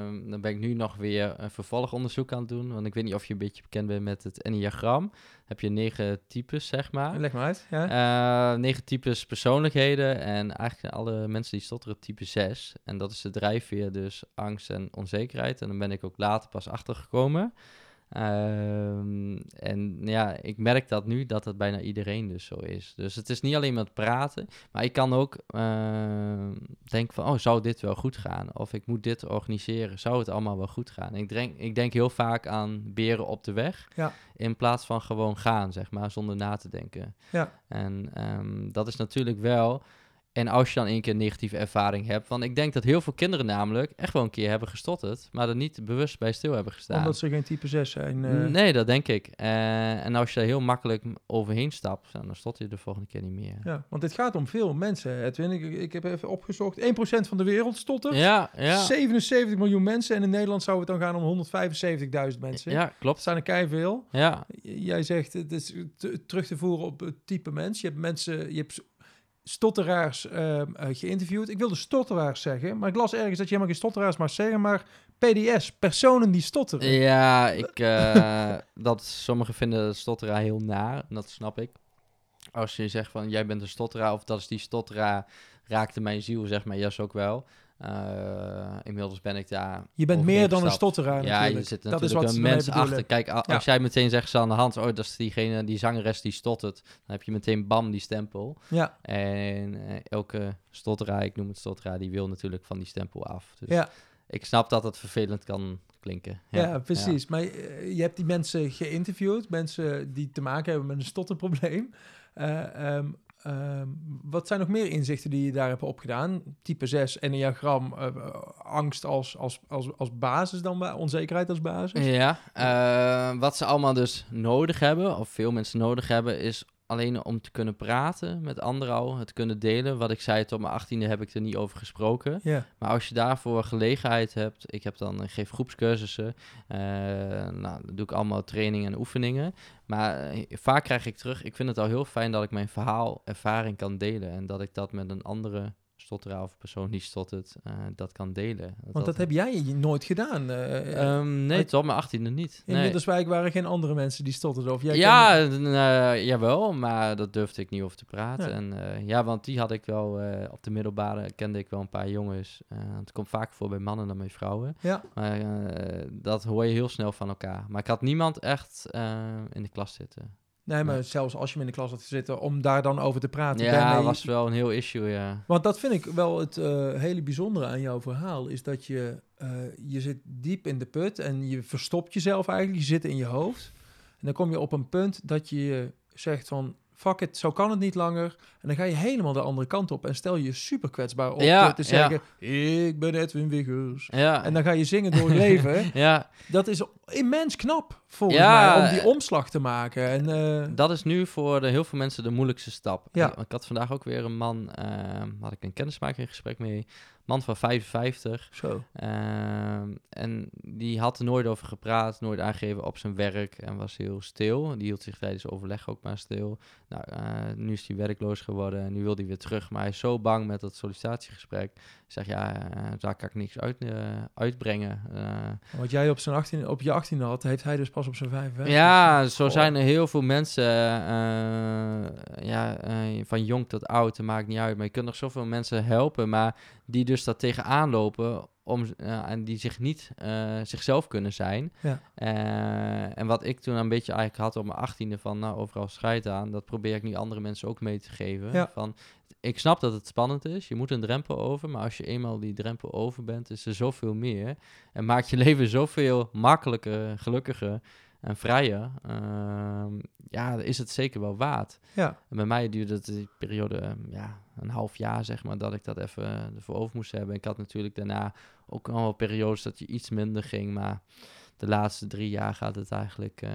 Ehm, dan ben ik nu nog weer een vervolgonderzoek aan het doen. Want ik weet niet of je een beetje bekend bent met het enneagram. Heb je negen types, zeg maar. Leg maar uit. Ja? Eh, negen types persoonlijkheden. En eigenlijk alle mensen die stotteren type 6. En dat is de drijfveer, dus angst en onzekerheid. En dan ben ik ook later pas achtergekomen. Ehm, en ja, ik merk dat nu dat het bijna iedereen dus zo is. Dus het is niet alleen met praten, maar ik kan ook ehm, denken van, oh, zou dit wel goed gaan? Of ik moet dit organiseren, zou het allemaal wel goed gaan? Ik denk, ik denk heel vaak aan beren op de weg, Ja. in plaats van gewoon gaan, zeg maar, zonder na te denken. Ja. En ehm, dat is natuurlijk wel... En als je dan één keer een negatieve ervaring hebt, want ik denk dat heel veel kinderen namelijk echt wel een keer hebben gestotterd, maar er niet bewust bij stil hebben gestaan. Omdat ze geen type 6 zijn. eh. Nee, dat denk ik. Eh, en als je er heel makkelijk overheen stapt, dan stot je de volgende keer niet meer. Ja, want dit gaat om veel mensen, Edwin. Ik, ik heb even opgezocht. 1% van de wereld stottert. Ja, ja. 77 miljoen mensen. En in Nederland zou het dan gaan om 175.000 mensen. Ja, Dat klopt. zijn er kei veel. Ja, Jij zegt het is te- terug te voeren op het type mens. Je hebt mensen, je hebt stotteraars eh, geïnterviewd. Ik wilde stotteraars zeggen, maar ik las ergens dat je helemaal geen stotteraars mag zeggen, maar PDS, personen die stotteren. ja ik, eh, [laughs] dat sommigen vinden stotteraar heel naar, en dat snap ik. Als je zegt van, jij bent een stotteraar, of dat is die stotteraar, raakte mijn ziel, zeg maar, yes ook wel. Eh, inmiddels ben ik daar Je bent meer dan een stotteraar Ja, natuurlijk. je zit dat natuurlijk is wat een mens achter. Kijk, Ja. als jij meteen zegt ze aan de hand, oh, dat is diegene, die zangeres die stottert, dan heb je meteen bam die stempel. Ja, En eh, elke stotteraar, ik noem het stotteraar, die wil natuurlijk van die stempel af. Dus ja, ik snap dat het vervelend kan klinken. ja, precies. Maar eh, je hebt die mensen geïnterviewd, mensen die te maken hebben met een stotterprobleem. Eh, ehm, ehm, wat zijn nog meer inzichten die je daar hebt opgedaan? Type 6, enneagram, eh, eh, angst als, als, als, als basis dan, onzekerheid als basis. Ja, eh, wat ze allemaal dus nodig hebben, of veel mensen nodig hebben, is alleen om te kunnen praten met anderen al, het kunnen delen. Wat ik zei, tot mijn achttiende heb ik er niet over gesproken. Maar als je daarvoor gelegenheid hebt, ik heb dan, ik geef groepscursussen, eh, nou, dan doe ik allemaal trainingen en oefeningen. Maar eh, vaak krijg ik terug, ik vind het al heel fijn dat ik mijn verhaal, ervaring kan delen. En dat ik dat met een andere stotteraar of persoon die stottert, eh, dat kan delen. want dat heb jij nooit gedaan. eh, eh, Ehm, nee, tot mijn achttiende niet. in Nee. Waren geen andere mensen die stotterden. Of jij ja, eh, jawel, maar dat durfde ik niet over te praten. Ja. En ja, want die had ik wel, op de middelbare kende ik wel een paar jongens. Het komt vaak voor bij mannen dan bij vrouwen. ja. Maar dat hoor je heel snel van elkaar. Maar ik had niemand echt in de klas zitten. Nee, maar zelfs als je hem in de klas had zitten, om daar dan over te praten. Ja, daarmee- dat was wel een heel issue, ja. Want dat vind ik wel het eh, hele bijzondere aan jouw verhaal. Is dat je, eh, je zit diep in de put en je verstopt jezelf eigenlijk. Je zit in je hoofd. En dan kom je op een punt dat je zegt van... Fuck it, zo kan het niet langer. En dan ga je helemaal de andere kant op. En stel je je super kwetsbaar op Ja, te ja. zeggen... Ik ben Edwin Wiggers. Ja, En dan ga je zingen door het [laughs] leven. ja, Dat is immens knap, volgens mij, om die eh, omslag te maken. En, eh, dat is nu voor de, heel veel mensen de moeilijkste stap. Ja. Ik, had vandaag ook weer een man, eh, had ik een kennismaking gesprek mee. Man van 55. zo. Ehm, en die had er nooit over gepraat, nooit aangegeven op zijn werk en was heel stil. Die hield zich tijdens overleg ook maar stil. Nou, eh, nu is hij werkloos geworden en nu wil hij weer terug. Maar hij is zo bang met dat sollicitatiegesprek. Zeg, ja, eh, daar kan ik niks uit, eh, uitbrengen. Wat jij op, zijn 18, op je 18 had, heeft hij dus pas op zijn 55. ja, zo Goh. zijn er heel veel mensen, ja, van jong tot oud, het maakt niet uit. Maar je kunt nog zoveel mensen helpen, maar die dus daar tegenaan lopen om, en die zich niet eh, zichzelf kunnen zijn. Ja. Eh, en wat ik toen een beetje eigenlijk had op mijn achttiende van, nou, overal scheid aan, dat probeer ik nu andere mensen ook mee te geven. Ja. Van, ik snap dat het spannend is, je moet een drempel over, maar als je eenmaal die drempel over bent, is er zoveel meer. En maakt je [laughs] leven zoveel makkelijker, gelukkiger en vrijer. Ehm, ja, is het zeker wel waard. Ja. En bij mij duurde het die periode ehm, ja, een half jaar, zeg maar, dat ik dat even eh, ervoor over moest hebben. Ik had natuurlijk daarna ook al wel periodes dat je iets minder ging, maar de laatste drie jaar gaat het eigenlijk eh,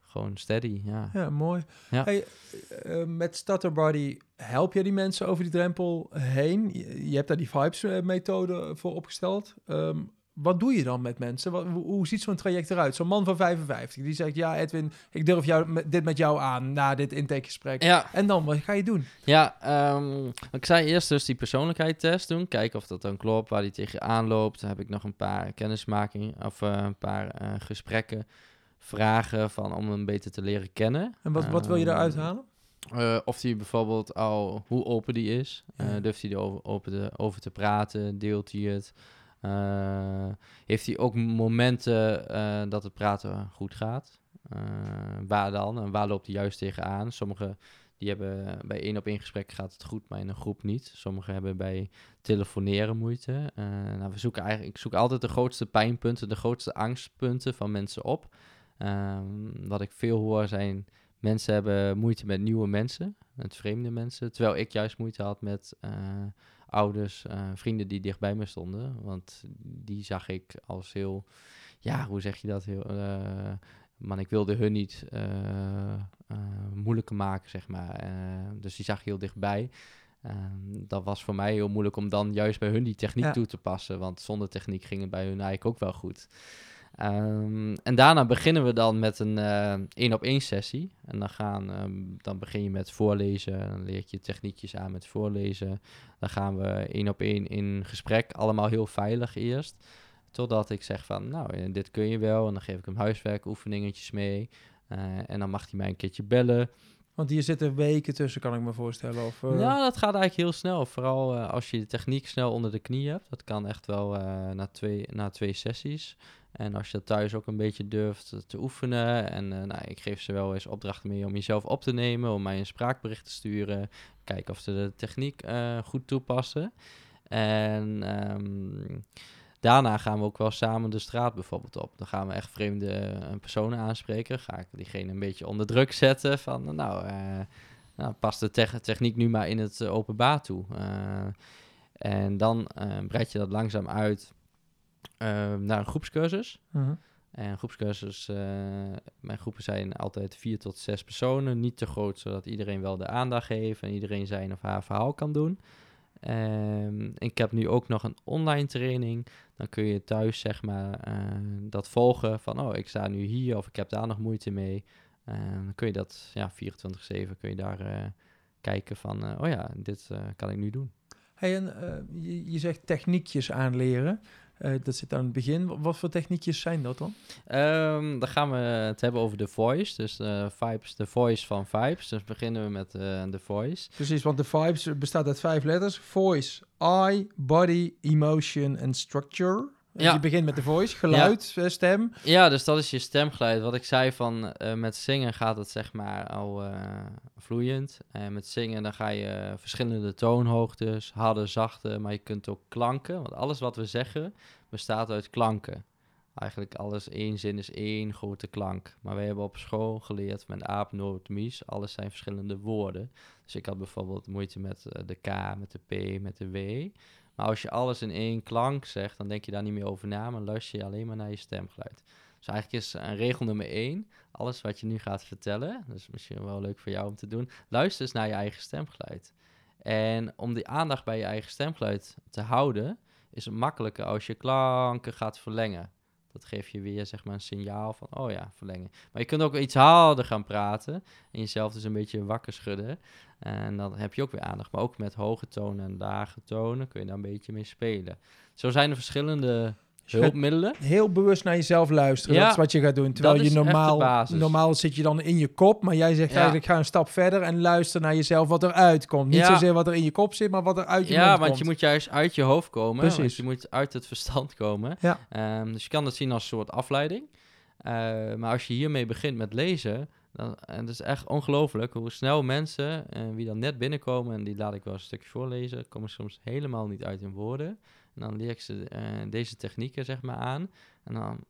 gewoon steady, ja. Ja, mooi. Ja. Hey, eh, met Stutterbody help je die mensen over die drempel heen. Je, je hebt daar die vibes-methode voor opgesteld. Ehm, wat doe je dan met mensen? Wat, hoe, ziet zo'n traject eruit? Zo'n man van 55 die zegt: Ja, Edwin, ik durf jou, dit met jou aan na dit intakegesprek. Ja, En dan, wat ga je doen? Ja, ehm, ik zei eerst dus die persoonlijkheidstest doen. Kijken of dat dan klopt, waar die tegenaan loopt. Dan heb ik nog een paar kennismakingen of eh, een paar eh, gesprekken, vragen van om hem beter te leren kennen. En wat, wat wil je Ehm, daaruit halen? eh, of hij bijvoorbeeld al, hoe open die is. Ja. durft hij erover open te, over te praten? Deelt hij het? Eh, heeft hij ook momenten eh, dat het praten goed gaat? Eh, waar dan? En waar loopt hij juist tegenaan? Sommigen die hebben bij één op één gesprek gaat het goed, maar in een groep niet. Sommigen hebben bij telefoneren moeite. Nou, we zoeken eigenlijk, ik zoek altijd de grootste pijnpunten, de grootste angstpunten van mensen op. Um, wat ik veel hoor zijn mensen hebben moeite met nieuwe mensen, met vreemde mensen. Terwijl ik juist moeite had met ouders, uh, vrienden die dichtbij me stonden. Want die zag ik als heel, ja, hoe zeg je dat? Heel, uh, man, ik wilde hun niet moeilijker maken, zeg maar. dus die zag heel dichtbij. dat was voor mij heel moeilijk om dan juist bij hun die techniek ja. toe te passen. Want zonder techniek ging het bij hun eigenlijk ook wel goed. Um, en daarna beginnen we dan met een één op één sessie. En dan, gaan, um, dan begin je met voorlezen. Dan leer je techniekjes aan met voorlezen. Dan gaan we één op één in gesprek. Allemaal heel veilig eerst. Totdat ik zeg van, nou, dit kun je wel. En dan geef ik hem huiswerkoefeningetjes mee. Uh, en dan mag hij mij een keertje bellen. Want hier zitten weken tussen, kan ik me voorstellen. Of, uh... Nou, dat gaat eigenlijk heel snel. Vooral uh, als je de techniek snel onder de knie hebt. Dat kan echt wel na, twee, na twee sessies. En als je dat thuis ook een beetje durft te oefenen. En uh, nou, ik geef ze wel eens opdrachten mee om jezelf op te nemen, om mij een spraakbericht te sturen. Kijken of ze de techniek uh, goed toepassen. En um, daarna gaan we ook wel samen de straat bijvoorbeeld op. Dan gaan we echt vreemde personen aanspreken. Ga ik diegene een beetje onder druk zetten van, nou, uh, nou de te techniek nu maar in het openbaar toe. en dan breid je dat langzaam uit naar een groepscursus. -huh. En groepscursus, uh, mijn groepen zijn altijd vier tot zes personen. Niet te groot, zodat iedereen wel de aandacht heeft en iedereen zijn of haar verhaal kan doen. Um, ik heb nu ook nog een online training. Dan kun je thuis zeg maar uh, dat volgen van, oh, ik sta nu hier of ik heb daar nog moeite mee. Uh, dan kun je dat, ja, 24-7 kun je daar uh, kijken van, oh ja, dit kan ik nu doen. Hey, en je, je zegt techniekjes aanleren. Uh, dat zit aan het begin. Wat voor techniekjes zijn dat dan? Um, dan gaan we het hebben over de voice. Dus de vibes, de voice van vibes. Dus beginnen we met uh, de voice. Precies, want de vibes bestaat uit vijf letters. Voice, eye, body, emotion en structure. Ja. Je begint met de voice, geluid, ja. stem. Ja, dus dat is je stemgeluid. Wat ik zei van uh, met zingen gaat het zeg maar al uh, vloeiend. En met zingen dan ga je verschillende toonhoogtes, harde, zachte, maar je kunt ook klanken. Want alles wat we zeggen bestaat uit klanken. Eigenlijk alles, één zin is één grote klank. Maar wij hebben op school geleerd met aap, noot, mies. Alles zijn verschillende woorden. Dus ik had bijvoorbeeld moeite met de K, met de P, met de W. Maar als je alles in één klank zegt, dan denk je daar niet meer over na, maar luister je alleen maar naar je stemgeluid. Dus eigenlijk is een regel nummer één, alles wat je nu gaat vertellen, dus misschien wel leuk voor jou om te doen, luister eens naar je eigen stemgeluid. En om die aandacht bij je eigen stemgeluid te houden, is het makkelijker als je klanken gaat verlengen. Dat geeft je weer zeg maar een signaal van, oh ja, verlengen. Maar je kunt ook iets harder gaan praten en jezelf dus een beetje wakker schudden. En dan heb je ook weer aandacht. Maar ook met hoge tonen en lage tonen kun je daar een beetje mee spelen. Zo zijn er verschillende hulpmiddelen. Heel bewust naar jezelf luisteren. Ja, dat is wat je gaat doen. Terwijl je normaal, normaal zit je dan in je kop. Maar jij zegt ja. eigenlijk ga een stap verder en luister naar jezelf wat eruit komt. Niet ja. zozeer wat er in je kop zit, maar wat er uit je ja, mond komt. Ja, want je moet juist uit je hoofd komen. Precies. Want je moet uit het verstand komen. Ja. Um, dus je kan het zien als een soort afleiding. Uh, maar als je hiermee begint met lezen... Dan, en het is echt ongelooflijk hoe snel mensen, uh, wie dan net binnenkomen... en die laat ik wel een stukje voorlezen... komen soms helemaal niet uit in woorden... En dan leer ik ze uh, deze technieken zeg maar aan. En dan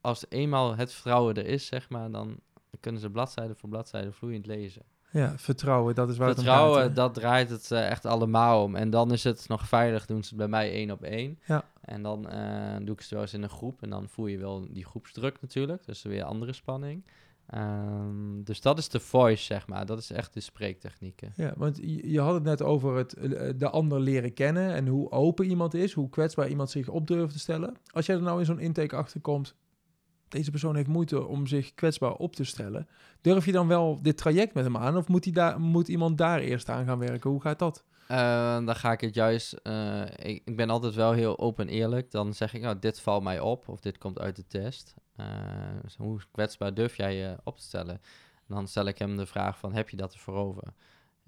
als eenmaal het vertrouwen er is, zeg maar, dan kunnen ze bladzijde voor bladzijde vloeiend lezen. Ja, vertrouwen, dat is waar vertrouwen, het om gaat, dat draait het uh, echt allemaal om. En dan is het nog veilig, doen ze het bij mij één op één. Ja. En dan uh, doe ik ze wel eens in een groep. En dan voel je wel die groepsdruk natuurlijk. Dus weer andere spanning. Um, dus dat is de voice, zeg maar. Dat is echt de spreektechnieken. Ja, want je, had het net over het, de ander leren kennen en hoe open iemand is, hoe kwetsbaar iemand zich op durft te stellen. Als jij er nou in zo'n intake achterkomt, deze persoon heeft moeite om zich kwetsbaar op te stellen. Durf je dan wel dit traject met hem aan of moet, die daar, moet iemand daar eerst aan gaan werken? Hoe gaat dat? Uh, dan ga ik het juist. Uh, ik, ik, ben altijd wel heel open en eerlijk. Dan zeg ik, nou, dit valt mij op of dit komt uit de test. Uh, dus hoe kwetsbaar durf jij je op te stellen? En dan stel ik hem de vraag van, heb je dat ervoor over?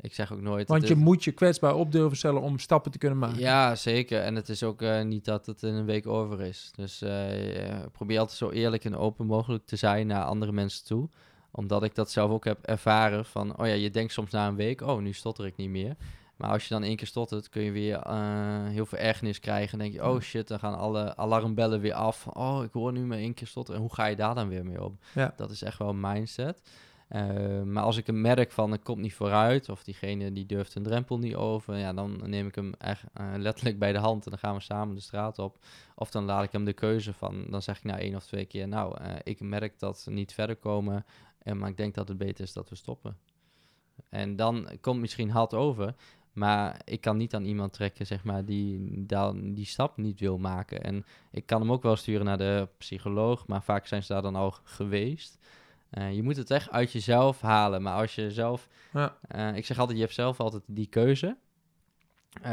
ik zeg ook nooit... Want je is- moet je kwetsbaar op durven stellen om stappen te kunnen maken. Ja, zeker. En het is ook eh, niet dat het in een week over is. Dus eh, eh, probeer altijd zo eerlijk en open mogelijk te zijn naar andere mensen toe. Omdat ik dat zelf ook heb ervaren van, oh ja, je denkt soms na een week, oh, nu stotter ik niet meer. Maar als je dan één keer stottert, kun je weer eh, heel veel ergernis krijgen. Dan denk je, oh shit, dan gaan alle alarmbellen weer af. Oh, ik hoor nu maar één keer stotteren. En hoe ga je daar dan weer mee om? Ja. Dat is echt wel een mindset. Eh, maar als ik een merk van, het komt niet vooruit, of diegene die durft een drempel niet over, ja, dan neem ik hem echt eh, letterlijk bij de hand en dan gaan we samen de straat op. Of dan laat ik hem de keuze van, dan zeg ik na één of twee keer, nou, ik merk dat we niet verder komen, en, maar ik denk dat het beter is dat we stoppen. En dan komt misschien hard over, maar ik kan niet aan iemand trekken, zeg maar, die dan die stap niet wil maken. En ik kan hem ook wel sturen naar de psycholoog, maar vaak zijn ze daar dan al geweest. Eh, je moet het echt uit jezelf halen. Maar als je zelf... Ja. eh, ik zeg altijd, je hebt zelf altijd die keuze. Eh,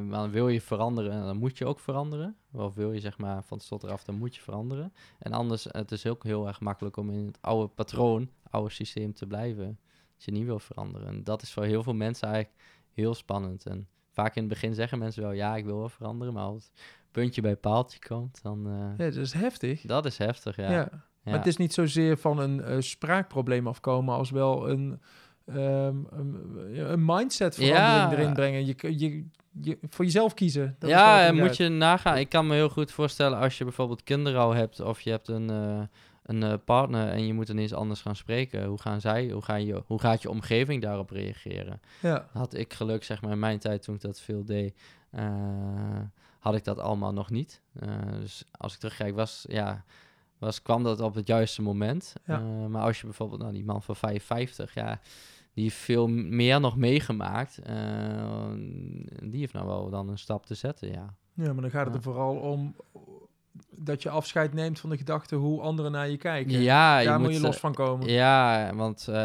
maar dan wil je veranderen, dan moet je ook veranderen. Of wil je zeg maar van het slot eraf, dan moet je veranderen. En anders, het is ook heel erg makkelijk om in het oude patroon, oude systeem te blijven. Als je niet wil veranderen. En dat is voor heel veel mensen eigenlijk heel spannend. En vaak in het begin zeggen mensen wel, ja, ik wil wel veranderen. Maar als het puntje bij paaltje komt, dan... eh, Ja, dat is heftig. dat is heftig, ja. Ja. Ja. Maar het is niet zozeer van een eh, spraakprobleem afkomen als wel een, ehm, een, een mindset verandering Ja. erin brengen. Je, je, je, voor jezelf kiezen. Dat ja, en moet je nagaan. Ik kan me heel goed voorstellen als je bijvoorbeeld kinderen al hebt of je hebt een, eh, een eh, partner en je moet ineens anders gaan spreken. Hoe gaan zij, hoe, ga je, hoe gaat je omgeving daarop reageren? Ja, Had ik geluk, zeg maar, in mijn tijd toen ik dat veel deed, eh, had ik dat allemaal nog niet. Eh, dus als ik terugkijk, was, ja, was, kwam dat op het juiste moment. Ja. Maar als je bijvoorbeeld, nou, die man van 55, ja, die heeft veel meer nog meegemaakt. die heeft nou wel dan een stap te zetten, ja. ja, maar dan gaat het er vooral om dat je afscheid neemt van de gedachte hoe anderen naar je kijken. Ja, Daar je moet je los eh, van komen. Ja, want eh,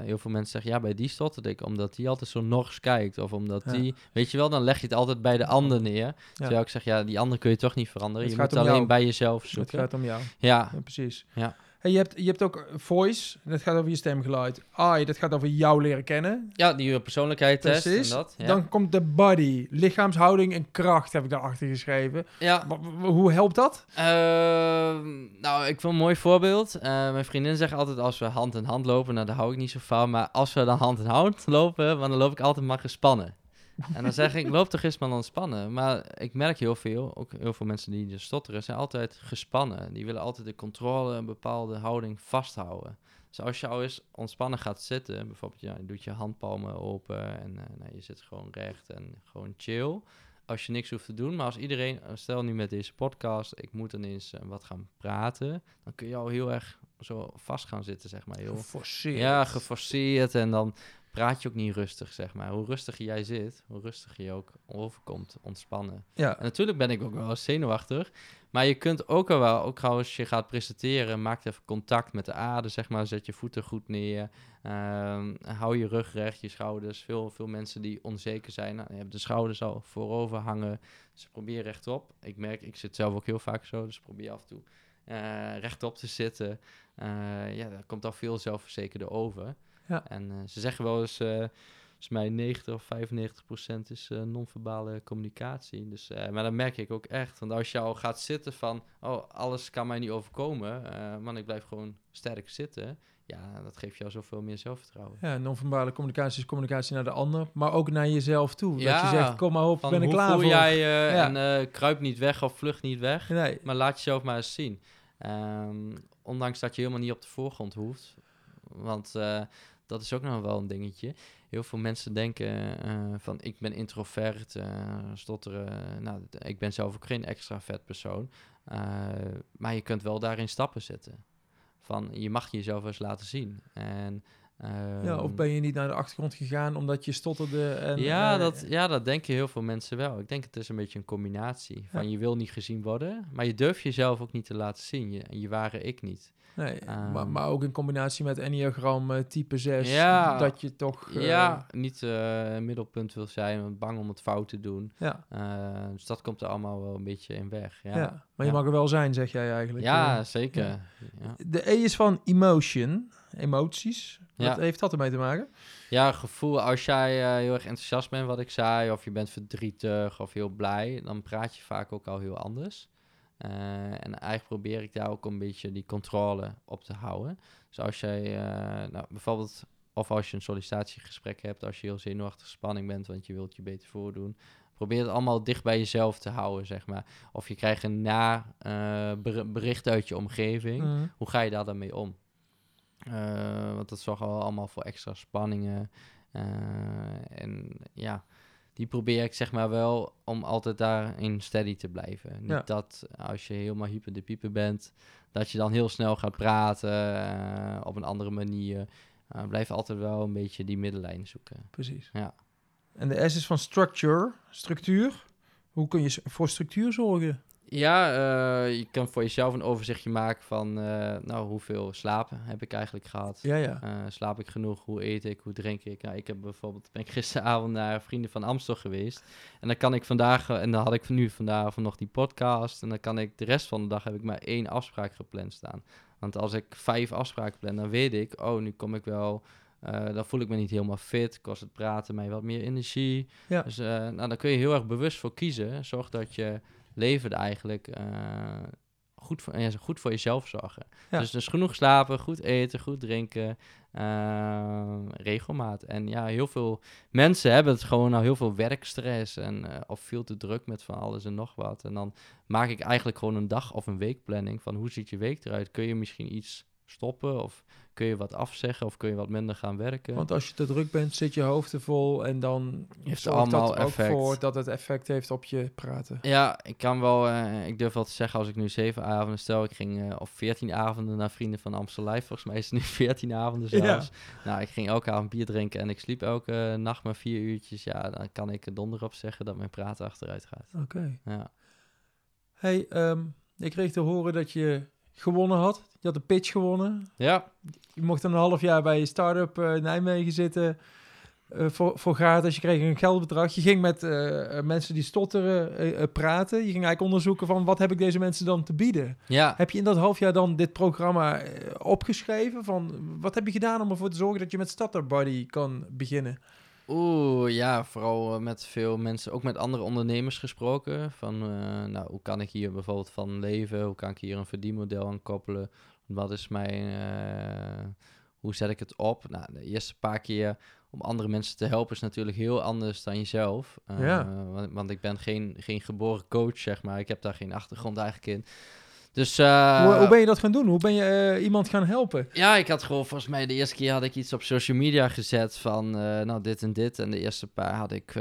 heel veel mensen zeggen, ja, bij die stotterde ik, omdat die altijd zo nors kijkt. Of omdat Ja. die, weet je wel, dan leg je het altijd bij de ander neer. Terwijl ik zeg, ja, die ander kun je toch niet veranderen. Het je moet alleen jou. bij jezelf het zoeken. gaat om jou. Ja, Ja, precies. Ja. Hey, je, hebt, je hebt ook voice, dat gaat over je stemgeluid. I, dat gaat over jou leren kennen. ja die persoonlijkheidstest en Precies. dat. Ja. Dan komt de body, lichaamshouding en kracht heb ik daarachter geschreven. ja. Hoe helpt dat? Ehm, nou, ik wil een mooi voorbeeld. Eh, mijn vriendin zegt altijd als we hand in hand lopen, nou daar hou ik niet zo van. Maar als we dan hand in hand lopen, want dan loop ik altijd maar gespannen. En dan zeg ik, loop toch eens maar ontspannen. Maar ik merk heel veel, ook heel veel mensen die dus stotteren, zijn altijd gespannen. Die willen altijd de controle, een bepaalde houding vasthouden. Dus als je al eens ontspannen gaat zitten, bijvoorbeeld ja, je doet je handpalmen open en eh, nou, je zit gewoon recht en gewoon chill. Als je niks hoeft te doen, maar als iedereen, eh, stel nu met deze podcast, ik moet ineens eh, wat gaan praten, dan kun je al heel erg zo vast gaan zitten, zeg maar. Heel, Geforceerd. ja, geforceerd en dan praat je ook niet rustig, zeg maar. Hoe rustiger jij zit, hoe rustiger je ook overkomt, ontspannen. Ja, En natuurlijk ben ik ook wel zenuwachtig. Maar je kunt ook al wel, ook als je gaat presenteren, maak even contact met de aarde, zeg maar. Zet je voeten goed neer. Ehm, hou je rug recht, je schouders. Veel, veel mensen die onzeker zijn, nou, hebt de schouders al voorover hangen. Dus probeer rechtop. Ik merk, ik zit zelf ook heel vaak zo, dus probeer af en toe eh, rechtop te zitten. Eh, ja, daar komt al veel zelfverzekerder over. Ja. En eh, ze zeggen wel eens, eh volgens mij 90 of 95 procent is eh, non-verbale communicatie. Dus, maar dat merk ik ook echt. Want als je al gaat zitten van, oh, alles kan mij niet overkomen, man, ik blijf gewoon sterk zitten. Ja, dat geeft jou zoveel meer zelfvertrouwen. ja non-verbale communicatie is communicatie naar de ander, maar ook naar jezelf toe. dat Ja, je zegt, kom maar op, ben ik klaar voel voor. jij Ja. en kruip niet weg of vlucht niet weg. Nee, Maar laat jezelf maar eens zien. Ehm, ondanks dat je helemaal niet op de voorgrond hoeft. Want dat is ook nog wel een dingetje. Heel veel mensen denken eh, van ik ben introvert, eh, stotteren. Nou, ik ben zelf ook geen extravert persoon. Eh, maar je kunt wel daarin stappen zetten. Van je mag jezelf eens laten zien. En, ja, of ehm, ben je niet naar de achtergrond gegaan omdat je stotterde? En, ja, eh, dat, ja, dat denken heel veel mensen wel. Ik denk het is een beetje een combinatie. Van je wil niet gezien worden, maar je durft jezelf ook niet te laten zien. Je, je ware ik niet. Nee, Ehm. maar, maar ook in combinatie met Enneagram eh, type 6, Ja. dat je toch... eh, ja, niet middelpunt wil zijn, bang om het fout te doen. Ja, Eh, dus dat komt er allemaal wel een beetje in weg. ja. Ja, maar je mag er wel zijn, zeg jij eigenlijk. ja zeker. De E is van emotion, emoties. Wat heeft dat ermee te maken? Ja, gevoel. Als jij eh, heel erg enthousiast bent, wat ik zei, of je bent verdrietig of heel blij, dan praat je vaak ook al heel anders. Eh, en eigenlijk probeer ik daar ook een beetje die controle op te houden. Dus als jij, eh, nou, bijvoorbeeld, of als je een sollicitatiegesprek hebt, als je heel zenuwachtig spanning bent, want je wilt je beter voordoen, probeer het allemaal dicht bij jezelf te houden, zeg maar. Of je krijgt een na ber- bericht uit je omgeving. Mhm. Hoe ga je daar dan mee om? Eh, want dat zorgt al allemaal voor extra spanningen. Eh, en ja, die probeer ik zeg maar wel om altijd daarin steady te blijven. Niet Ja. dat als je helemaal hyper de pieper bent, dat je dan heel snel gaat praten eh, op een andere manier. Blijf altijd wel een beetje die middenlijn zoeken. Precies. Ja. En de S is van structure, structuur. Hoe kun je voor structuur zorgen? Ja, eh, je kan voor jezelf een overzichtje maken van eh, nou, hoeveel slapen heb ik eigenlijk gehad. Ja, ja. Eh, slaap ik genoeg? Hoe eet ik? Hoe drink ik? Nou, ik heb bijvoorbeeld, ben ik gisteravond naar Vrienden van Amstel geweest. En dan kan ik vandaag, en dan had ik nu vandaag nog die podcast. En dan kan ik de rest van de dag heb ik maar één afspraak gepland staan. Want als ik vijf afspraken plan, dan weet ik, oh, nu kom ik wel. dan voel ik me niet helemaal fit. Kost het praten mij wat meer energie. Ja. Dus nou, daar kun je heel erg bewust voor kiezen. Zorg dat je leven er eigenlijk eh, goed, voor, ja, goed voor jezelf zorgen. Ja. Dus, dus genoeg slapen, goed eten, goed drinken, eh, regelmaat. En ja, heel veel mensen hebben het gewoon al heel veel werkstress en eh, of veel te druk met van alles en nog wat. En dan maak ik eigenlijk gewoon een dag of een weekplanning van hoe ziet je week eruit? Kun je misschien iets stoppen of kun je wat afzeggen of kun je wat minder gaan werken? Want als je te druk bent, zit je hoofd er vol en dan Heeft zorgt allemaal dat er ook effect. voor dat het effect heeft op je praten. Ja, ik kan wel, eh, ik durf wel te zeggen als ik nu zeven avonden stel, ik ging eh, of veertien avonden naar Vrienden van Amstel Live, volgens mij is het nu [laughs] veertien avonden Ja. zelfs. Nou, ik ging elke avond bier drinken en ik sliep elke nacht maar vier uurtjes. Ja, dan kan ik er donder op zeggen dat mijn praten achteruit gaat. Oké. Ja, Hey, ehm, ik kreeg te horen dat je gewonnen had. Je had de pitch gewonnen. ja Je mocht een half jaar bij je start-up eh, Nijmegen zitten. eh, voor, voor gratis. Je kreeg een geldbedrag. Je ging met eh, mensen die stotteren praten. Je ging eigenlijk onderzoeken van wat heb ik deze mensen dan te bieden. ja. Heb je in dat half jaar dan dit programma opgeschreven? Van wat heb je gedaan om ervoor te zorgen dat je met Startup Buddy kan beginnen? Oeh, ja, vooral eh, met veel mensen, ook met andere ondernemers gesproken. Van, eh, nou, hoe kan ik hier bijvoorbeeld van leven? Hoe kan ik hier een verdienmodel aan koppelen? Wat is mijn, eh, hoe zet ik het op? Nou, de eerste paar keer om andere mensen te helpen is natuurlijk heel anders dan jezelf. Ja. want, want ik ben geen, geen geboren coach, zeg maar. Ik heb daar geen achtergrond eigenlijk in. Dus, eh, hoe, hoe ben je dat gaan doen? Hoe ben je eh, iemand gaan helpen? ja, ik had gewoon volgens mij de eerste keer had ik iets op social media gezet van eh, nou dit en dit. En de eerste paar had ik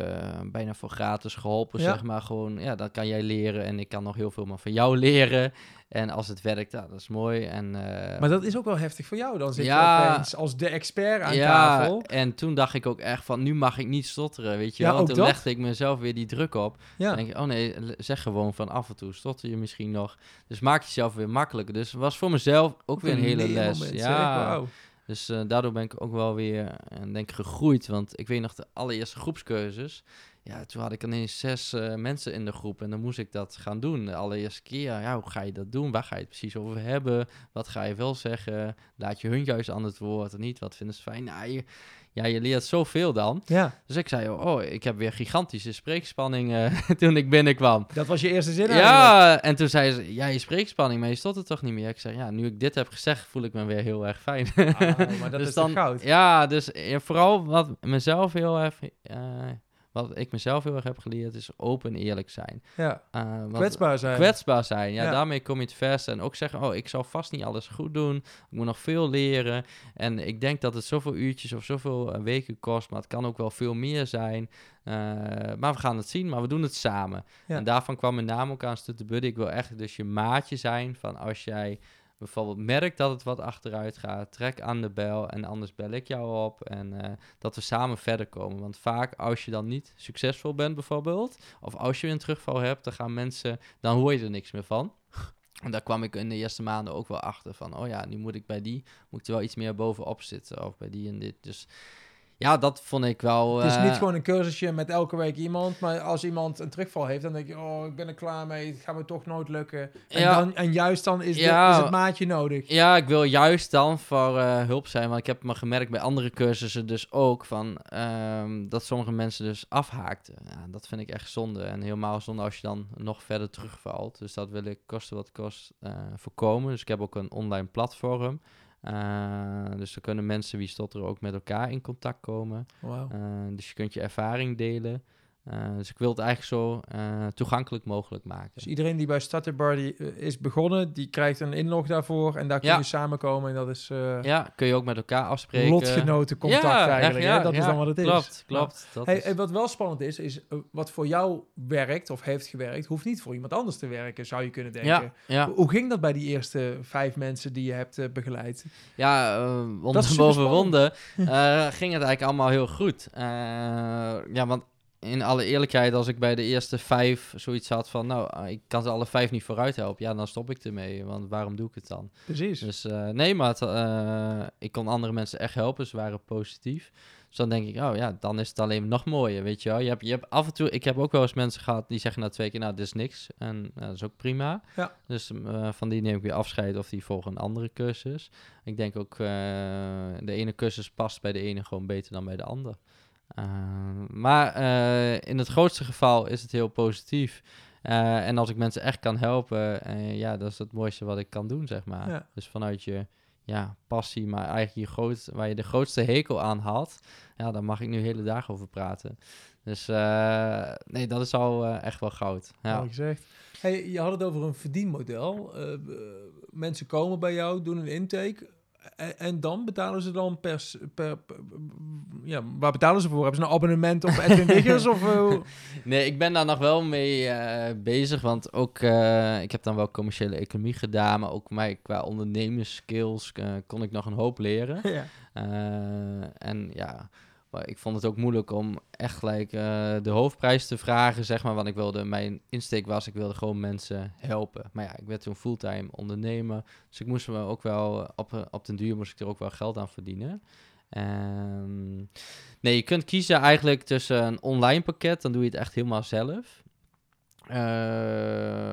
bijna voor gratis geholpen, Ja. zeg maar. Gewoon, ja, dat kan jij leren en ik kan nog heel veel maar van jou leren. En als het werkt, dat is mooi. En, Maar dat is ook wel heftig voor jou. Dan zit Ja. je opeens als de expert aan ja, tafel. en toen dacht ik ook echt van, nu mag ik niet stotteren, weet je Ja, wel. Want toen dat? legde ik mezelf weer die druk op. Ja. Dan denk ik, oh nee, zeg gewoon van af en toe stotter je misschien nog. Dus maak jezelf weer makkelijker. Dus het was voor mezelf ook weer een hele les. Ja. Dus eh, daardoor ben ik ook wel weer, eh, denk ik, gegroeid. Want ik weet nog de allereerste groepskeuzes. Ja, toen had ik ineens zes eh, mensen in de groep en dan moest ik dat gaan doen. De allereerste keer, ja, hoe ga je dat doen? Waar ga je het precies over hebben? Wat ga je wel zeggen? Laat je hun juist aan het woord of niet? Wat vinden ze fijn? Nou, je, ja, je leert zoveel dan. Ja, Dus ik zei, oh, ik heb weer gigantische spreekspanning eh, [laughs] toen ik binnenkwam. dat was je eerste zin eigenlijk. Ja, en toen zei ze, ja, je spreekspanning, maar je stottert toch niet meer? Ik zei, ja, nu ik dit heb gezegd, voel ik me weer heel erg fijn. Ah, maar [laughs] dat Dus is dan, goud? Ja, dus vooral wat mezelf heel erg, eh, wat ik mezelf heel erg heb geleerd, is open en eerlijk zijn. Ja, Eh, kwetsbaar zijn. Kwetsbaar zijn, ja, Ja. daarmee kom je het verste. En ook zeggen, oh, ik zal vast niet alles goed doen. Ik moet nog veel leren. En ik denk dat het zoveel uurtjes of zoveel eh, weken kost, maar het kan ook wel veel meer zijn. Eh, maar we gaan het zien, maar we doen het samen. Ja. En daarvan kwam mijn naam ook aan Stutte Buddy. Ik wil echt dus je maatje zijn van als jij bijvoorbeeld merkt dat het wat achteruit gaat, trek aan de bel en anders bel ik jou op en eh, dat we samen verder komen. Want vaak als je dan niet succesvol bent bijvoorbeeld, of als je een terugval hebt, dan gaan mensen, dan hoor je er niks meer van. En daar kwam ik in de eerste maanden ook wel achter van, oh ja, nu moet ik bij die, moet er wel iets meer bovenop zitten, of bij die en dit. Dus ja, dat vond ik wel... Het is eh, niet gewoon een cursusje met elke week iemand, maar als iemand een terugval heeft, dan denk je, oh, ik ben er klaar mee, het gaat me toch nooit lukken. En, Ja. dan, en juist dan is, de- Ja. is het maatje nodig. Ja, ik wil juist dan voor eh, hulp zijn. Want ik heb me gemerkt bij andere cursussen dus ook van ehm, dat sommige mensen dus afhaakten. Ja, dat vind ik echt zonde. En helemaal zonde als je dan nog verder terugvalt. Dus dat wil ik kosten wat kost eh, voorkomen. Dus ik heb ook een online platform. Eh, dus dan kunnen mensen wie stotteren ook met elkaar in contact komen. Eh, dus je kunt je ervaring delen. Eh, dus ik wil het eigenlijk zo eh, toegankelijk mogelijk maken. Dus iedereen die bij Starter Bar die, eh, is begonnen, die krijgt een inlog daarvoor en daar kun Ja. je samenkomen en dat is ja, kun je ook met elkaar afspreken. lotgenotencontact Ja, eigenlijk. hè? Dat is dan wat het is. Klopt, klopt. Dat Hey, is- wat wel spannend is, is wat voor jou werkt of heeft gewerkt, hoeft niet voor iemand anders te werken, zou je kunnen denken. ja, ja. Hoe- ging dat bij die eerste vijf mensen die je hebt begeleid? Ja, is boven eh, ging het eigenlijk allemaal heel goed. Ja, want in alle eerlijkheid, als ik bij de eerste vijf zoiets had van... nou, eh, ik kan ze alle vijf niet vooruit helpen, ja, dan stop ik ermee. Want waarom doe ik het dan? Precies. Dus eh, nee, maar het, eh, ik kon andere mensen echt helpen, ze waren positief. Dus dan denk ik, oh ja, dan is het alleen nog mooier, weet je wel. Je hebt, je hebt af en toe, ik heb ook wel eens mensen gehad die zeggen na twee keer, nou, dit is niks. En eh, dat is ook prima. Ja. Dus van die neem ik weer afscheid of die volgen een andere cursus. Ik denk ook, de ene cursus past bij de ene gewoon beter dan bij de ander. Eh, maar eh, in het grootste geval is het heel positief. Eh, en als ik mensen echt kan helpen, eh, ja, dat is het mooiste wat ik kan doen, zeg maar. Ja. Dus vanuit je ja, passie, maar eigenlijk je groot, waar je de grootste hekel aan had, ja, daar mag ik nu hele dagen over praten. Dus nee, dat is al echt wel goud. Ja. Gezegd. Hey, je had het over een verdienmodel. Mensen komen bij jou, doen een intake. En, en dan betalen ze dan per, s- per, per- Ja, waar betalen ze voor? Hebben ze een abonnement op Edwin [laughs] Wiggers? of, eh, Nee, ik ben daar nog wel mee eh, bezig, want ook, eh, ik heb dan wel commerciële economie gedaan, maar ook mij qua ondernemerskills kon ik nog een hoop leren. [laughs] ja. En ja, maar ik vond het ook moeilijk om echt gelijk eh, de hoofdprijs te vragen, zeg maar. Want ik wilde, mijn insteek was, ik wilde gewoon mensen helpen. Maar ja, ik werd toen fulltime ondernemer. Dus ik moest me ook wel, op, op den duur moest ik er ook wel geld aan verdienen. Ehm, nee, je kunt kiezen eigenlijk tussen een online pakket, dan doe je het echt helemaal zelf. Eh,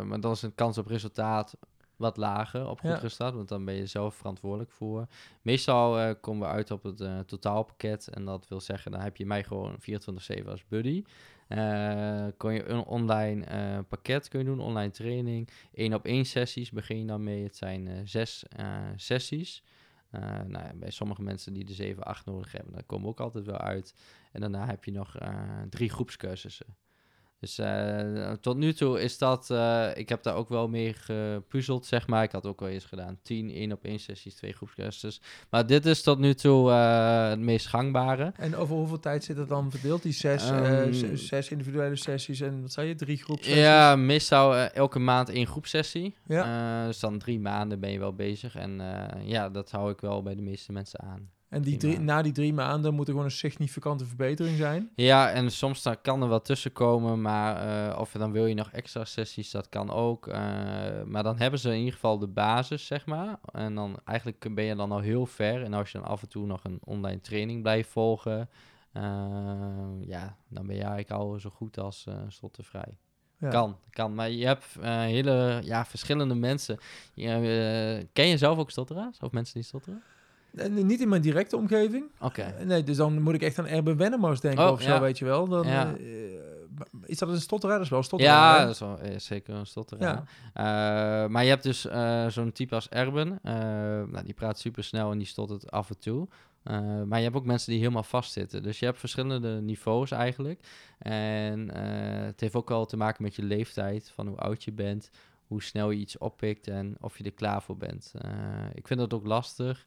maar dan is een kans op resultaat wat lager, op goed Ja. resultaat, want dan ben je zelf verantwoordelijk voor. Meestal eh, komen we uit op het eh, totaalpakket en dat wil zeggen, dan heb je mij gewoon 24-7 als buddy. Eh kon je een online pakket kun je doen, online training. één op één sessies begin je dan mee. Het zijn zes sessies. Nou ja, bij sommige mensen die de 7, 8 nodig hebben, daar komen we ook altijd wel uit. En daarna heb je nog drie groepscursussen. Dus eh, tot nu toe is dat, eh, ik heb daar ook wel mee gepuzzeld, zeg maar. Ik had ook wel eens gedaan 10 één op één sessies, twee groepscursussen. Maar dit is tot nu toe eh, het meest gangbare. En over hoeveel tijd zit het dan verdeeld? Die zes, eh, Ehm, zes individuele sessies en wat zei je? Drie groepen? Ja, meestal elke maand één groepsessie. Ja. Dus dan drie maanden ben je wel bezig. En ja, dat hou ik wel bij de meeste mensen aan. En die drie, na die drie maanden moet er gewoon een significante verbetering zijn. Ja, en soms dan kan er wel tussen komen, maar eh, of dan wil je nog extra sessies, dat kan ook. Eh, maar dan hebben ze in ieder geval de basis, zeg maar. En dan eigenlijk ben je dan al heel ver. En als je dan af en toe nog een online training blijft volgen, eh, ja, dan ben je eigenlijk al zo goed als slottenvrij. Ja. Kan, kan. Maar je hebt hele ja, verschillende mensen. Je, ken je zelf ook stotteraars? Of mensen die stotteren? En niet in mijn directe omgeving. Oké. Eh, Nee, dus dan moet ik echt aan Erben Wennemars denken Oh, of zo, ja. weet je wel. Dan, Ja. eh, is dat een stotteraar? Dat is wel een stotteraar. Ja, dat is wel eh, zeker een stotteraar. Eh, maar je hebt dus eh, zo'n type als Erben. eh, nou, die praat super snel en die stottert af en toe. Eh, maar je hebt ook mensen die helemaal vastzitten. Dus je hebt verschillende niveaus eigenlijk. En eh, het heeft ook wel te maken met je leeftijd, van hoe oud je bent, hoe snel je iets oppikt en of je er klaar voor bent. Eh, ik vind dat ook lastig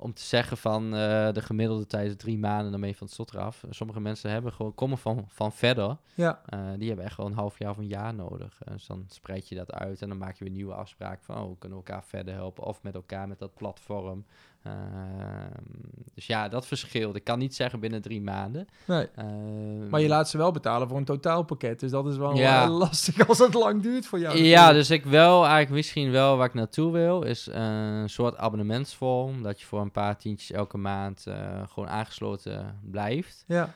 om te zeggen van eh, de gemiddelde tijd is drie maanden, dan ben je van het stotteren af. Sommige mensen hebben gewoon, komen van, van verder. Ja, Eh, die hebben echt wel een half jaar of een jaar nodig. Eh, dus dan spreid je dat uit en dan maak je weer nieuwe afspraken van oh, we kunnen elkaar verder helpen. Of met elkaar met dat platform. Ehm, dus ja, dat verschilt. Ik kan niet zeggen binnen drie maanden. Nee. Ehm, Maar je laat ze wel betalen voor een totaalpakket. Dus dat is wel Ja. eh, [laughs] lastig als het lang duurt voor jou. Ja, natuurlijk. dus ik wel eigenlijk misschien wel waar ik naartoe wil, is eh, een soort abonnementsvorm. Dat je voor een paar tientjes elke maand eh, gewoon aangesloten blijft. Ja,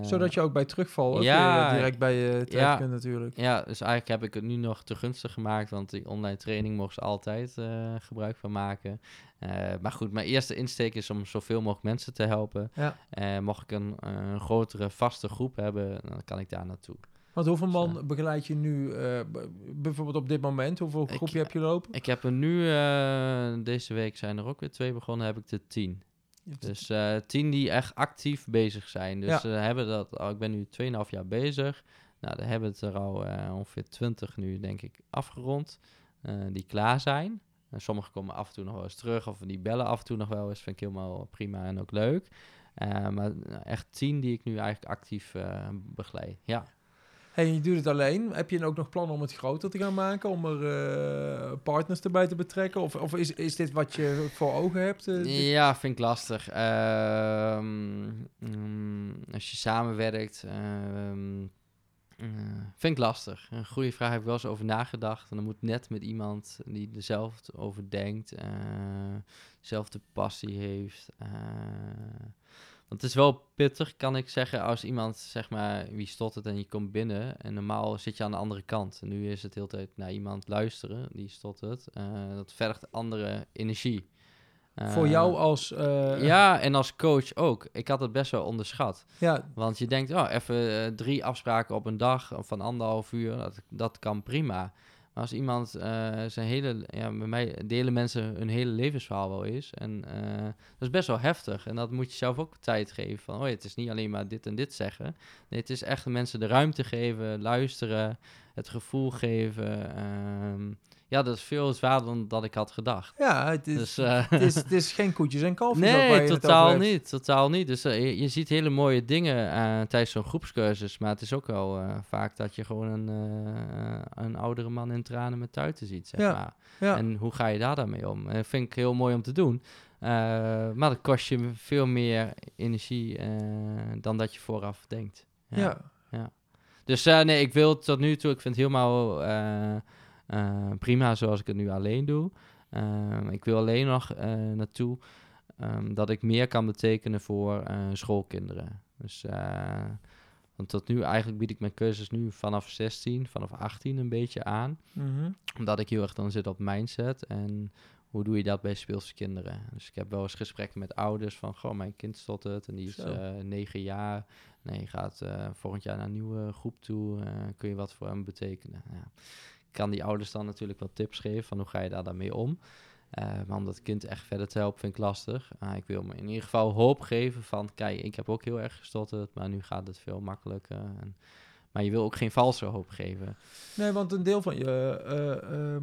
zodat je ook bij terugval ook ja, weer, direct bij je terecht ja. kunt natuurlijk. Ja, dus eigenlijk heb ik het nu nog te gunstig gemaakt, want die online training mogen ze altijd gebruik van maken. Eh, maar goed, mijn eerste insteek is om zoveel mogelijk mensen te helpen. Ja. Eh, mocht ik een, een grotere vaste groep hebben, dan kan ik daar naartoe. Want hoeveel man Zo. begeleid je nu, eh, bijvoorbeeld op dit moment? Hoeveel Ik- groepje heb je lopen? Ik heb er nu, eh, deze week zijn er ook weer twee begonnen, heb ik er tien. Dus eh tien die echt actief bezig zijn. Dus Ja. ze hebben dat, al, ik ben nu 2,5 jaar bezig. Nou, daar hebben het er al eh, ongeveer 20 nu, denk ik, afgerond. eh, die klaar zijn. En sommigen komen af en toe nog wel eens terug, of die bellen af en toe nog wel eens. Vind ik helemaal prima en ook leuk. Eh, maar nou, echt tien die ik nu eigenlijk actief eh, begeleid. Ja. Hey, je doet het alleen. Heb je ook nog plannen om het groter te gaan maken? Om er eh, partners erbij te betrekken? Of, of is, is dit wat je voor ogen hebt? Ja, vind ik lastig. Ehm, mm, als je samenwerkt, ehm, eh, vind ik lastig. Een goede vraag heb ik wel eens over nagedacht. En dan moet net met iemand die zelf over denkt, eh, dezelfde passie heeft. eh. want het is wel pittig, kan ik zeggen, als iemand, zeg maar, wie stottert en je komt binnen. En normaal zit je aan de andere kant. En nu is het de hele tijd naar iemand luisteren, die stottert. dat vergt andere energie. Voor jou als... eh, ja, en als coach ook. Ik had het best wel onderschat. ja, Want je denkt, oh, even eh, drie afspraken op een dag van anderhalf uur, dat, dat kan prima. Maar als iemand eh, zijn hele, ja, bij mij delen mensen hun hele levensverhaal wel is. En dat is best wel heftig. En dat moet je zelf ook tijd geven. Van, oh, ja, het is niet alleen maar dit en dit zeggen. Nee, het is echt mensen de ruimte geven, luisteren, het gevoel geven. Ehm, ja, dat is veel zwaarder dan dat ik had gedacht. ja het, is, Dus, eh, het, is, het is [laughs] geen koetjes en kalfjes. Nee, totaal niet. Totaal niet. Dus eh, je, je ziet hele mooie dingen eh, tijdens zo'n groepscursus. Maar het is ook wel vaak dat je gewoon een, een oudere man in tranen met tuiten ziet. Zeg Ja, maar. Ja. En hoe ga je daar dan mee om? En dat vind ik heel mooi om te doen. Maar dat kost je veel meer energie dan dat je vooraf denkt. ja. Dus eh, nee, ik wil tot nu toe, ik vind het helemaal eh, prima zoals ik het nu alleen doe. Ehm, ik wil alleen nog eh, naartoe ehm, dat ik meer kan betekenen voor eh, schoolkinderen. Dus want tot nu eigenlijk bied ik mijn cursus nu vanaf 16, vanaf 18 een beetje aan. Mhm. Omdat ik heel erg dan zit op mindset en hoe doe je dat bij speelse kinderen. Dus ik heb wel eens gesprekken met ouders van, goh, mijn kind stottert en die is negen jaar. Nee, gaat volgend jaar naar een nieuwe groep toe. kun je wat voor hem betekenen? Ja. Kan die ouders dan natuurlijk wel tips geven van hoe ga je daar dan mee om. Eh, maar om dat kind echt verder te helpen vind ik lastig. Ik wil me in ieder geval hoop geven van, kijk, ik heb ook heel erg gestotterd, maar nu gaat het veel makkelijker. En, maar je wil ook geen valse hoop geven. Nee, want een deel van je eh,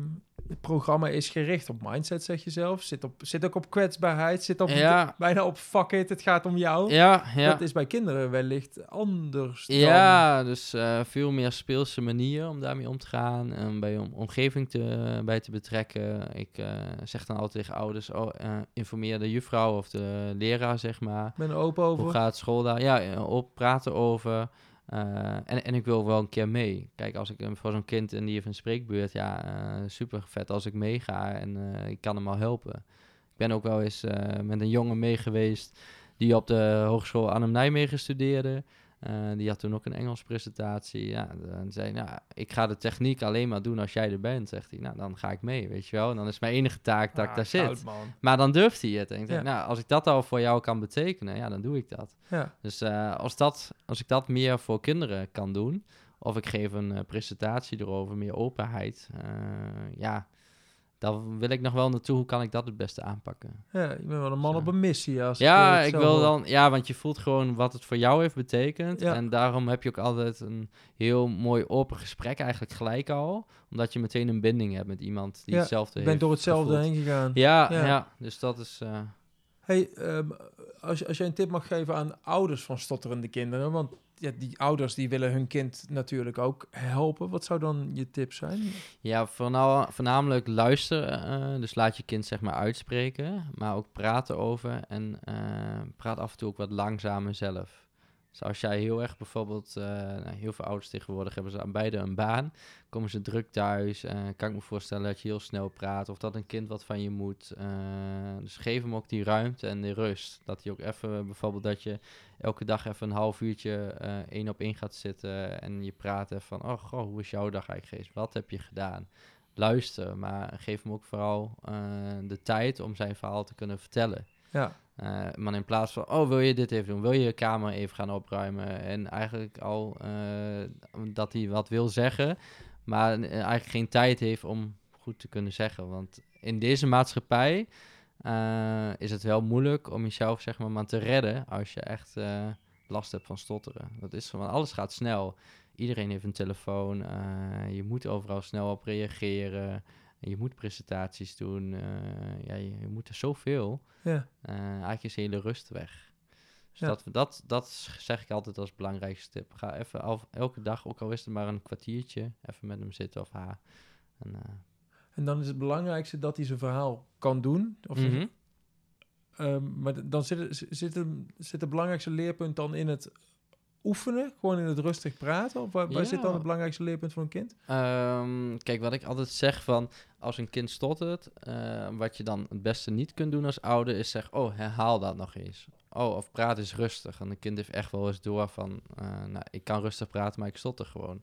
ehm, programma is gericht op mindset, zeg je zelf. Zit, op, zit ook op kwetsbaarheid, zit op Ja. [laughs] bijna op fuck it, het gaat om jou. Ja, ja. Dat is bij kinderen wellicht anders dan- Ja, dus eh, veel meer speelse manier om daarmee om te gaan. En bij om, omgeving te, bij te betrekken. Ik eh, zeg dan altijd tegen ouders, oh, eh, informeer de juffrouw of de leraar, zeg maar. Ik ben er open over. Hoe gaat school daar? Ja, op praten over. Eh, en, en ik wil wel een keer mee. Kijk, als ik voor zo'n kind en die heeft een spreekbeurt, ja, eh, super vet als ik meega en eh, ik kan hem al helpen. Ik ben ook wel eens met een jongen mee geweest die op de Hogeschool Arnhem-Nijmegen studeerde. Eh, die had toen ook een Engels presentatie. Ja, dan zei hij, nou, ik ga de techniek alleen maar doen als jij er bent, zegt hij. Nou, dan ga ik mee, weet je wel. En dan is mijn enige taak dat ik Ah, daar zit. man. Maar dan durft hij het. En ik denk, Ja. nou, als ik dat al voor jou kan betekenen, ja, dan doe ik dat. Ja. Dus eh, als, dat, als ik dat meer voor kinderen kan doen, of ik geef een eh, presentatie erover, meer openheid, ja, dan wil ik nog wel naartoe. Hoe kan ik dat het beste aanpakken? ja, je bent wel een man Zo. op een missie. Als ja, ik zo wil dan, ja, want je voelt gewoon wat het voor jou heeft betekend. Ja. En daarom heb je ook altijd een heel mooi open gesprek, eigenlijk gelijk al, omdat je meteen een binding hebt met iemand die Ja, hetzelfde Je heeft. bent door hetzelfde gevoeld. heen gegaan. Ja, Ja. ja. dus dat is. eh, Hey, ehm, als, je- als jij een tip mag geven aan ouders van stotterende kinderen, want ja, die ouders die willen hun kind natuurlijk ook helpen. Wat zou dan je tip zijn? Ja, voornamelijk luisteren. eh, dus laat je kind zeg maar uitspreken. Maar ook praten over. En eh, praat af en toe ook wat langzamer zelf. Dus als jij heel erg bijvoorbeeld... eh, nou, heel veel ouders tegenwoordig hebben ze aan beide een baan. Komen ze druk thuis. eh, kan ik me voorstellen dat je heel snel praat. Of dat een kind wat van je moet. eh, dus geef hem ook die ruimte en de rust. Dat hij ook even... Bijvoorbeeld dat je elke dag even een half uurtje één op één gaat zitten en je praat even van, oh goh, hoe is jouw dag eigenlijk geweest? Wat heb je gedaan? Luister, maar geef hem ook vooral de tijd om zijn verhaal te kunnen vertellen. Ja, Eh, maar in plaats van, oh, wil je dit even doen? Wil je je kamer even gaan opruimen? En eigenlijk al eh, dat hij wat wil zeggen, maar eh, eigenlijk geen tijd heeft om goed te kunnen zeggen. Want in deze maatschappij is het wel moeilijk om jezelf zeg maar, maar te redden als je echt last hebt van stotteren. Dat is van alles gaat snel. Iedereen heeft een telefoon. je moet overal snel op reageren. En je moet presentaties doen. eh, ja, je, je moet er zoveel. ja. Eh, eigenlijk is de hele rust weg. Dus Ja. dat, dat, dat zeg ik altijd als belangrijkste tip. Ga even al, elke dag, ook al is het maar een kwartiertje, even met hem zitten of haar. En, eh, En dan is het belangrijkste dat hij zijn verhaal kan doen. Of. Ehm, maar dan zit, zit, zit het belangrijkste leerpunt dan in het oefenen? Gewoon in het rustig praten? Of waar, waar Ja. zit dan het belangrijkste leerpunt van een kind? Ehm, kijk, wat ik altijd zeg van als een kind stottert, eh, wat je dan het beste niet kunt doen als ouder, is zeggen, oh, herhaal dat nog eens. Oh, of praat eens rustig. En een kind heeft echt wel eens door van, eh, nou, ik kan rustig praten, maar ik stotter gewoon.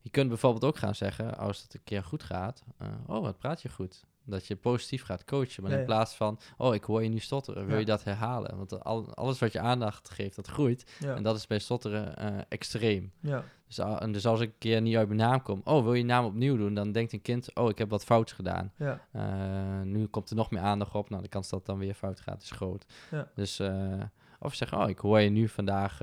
Je kunt bijvoorbeeld ook gaan zeggen, als het een keer goed gaat, eh, oh, wat praat je goed. Dat je positief gaat coachen, maar in plaats van, oh, ik hoor je nu stotteren, wil Ja. je dat herhalen? Want al, alles wat je aandacht geeft, dat groeit. Ja, En dat is bij stotteren eh, extreem. ja, Dus, en dus als ik een keer niet uit mijn naam kom, oh, wil je je naam opnieuw doen? Dan denkt een kind, oh, ik heb wat fouts gedaan. ja, Eh, nu komt er nog meer aandacht op. Nou, de kans dat het dan weer fout gaat is groot. Ja. Dus, eh, of zeggen, oh, ik hoor je nu vandaag,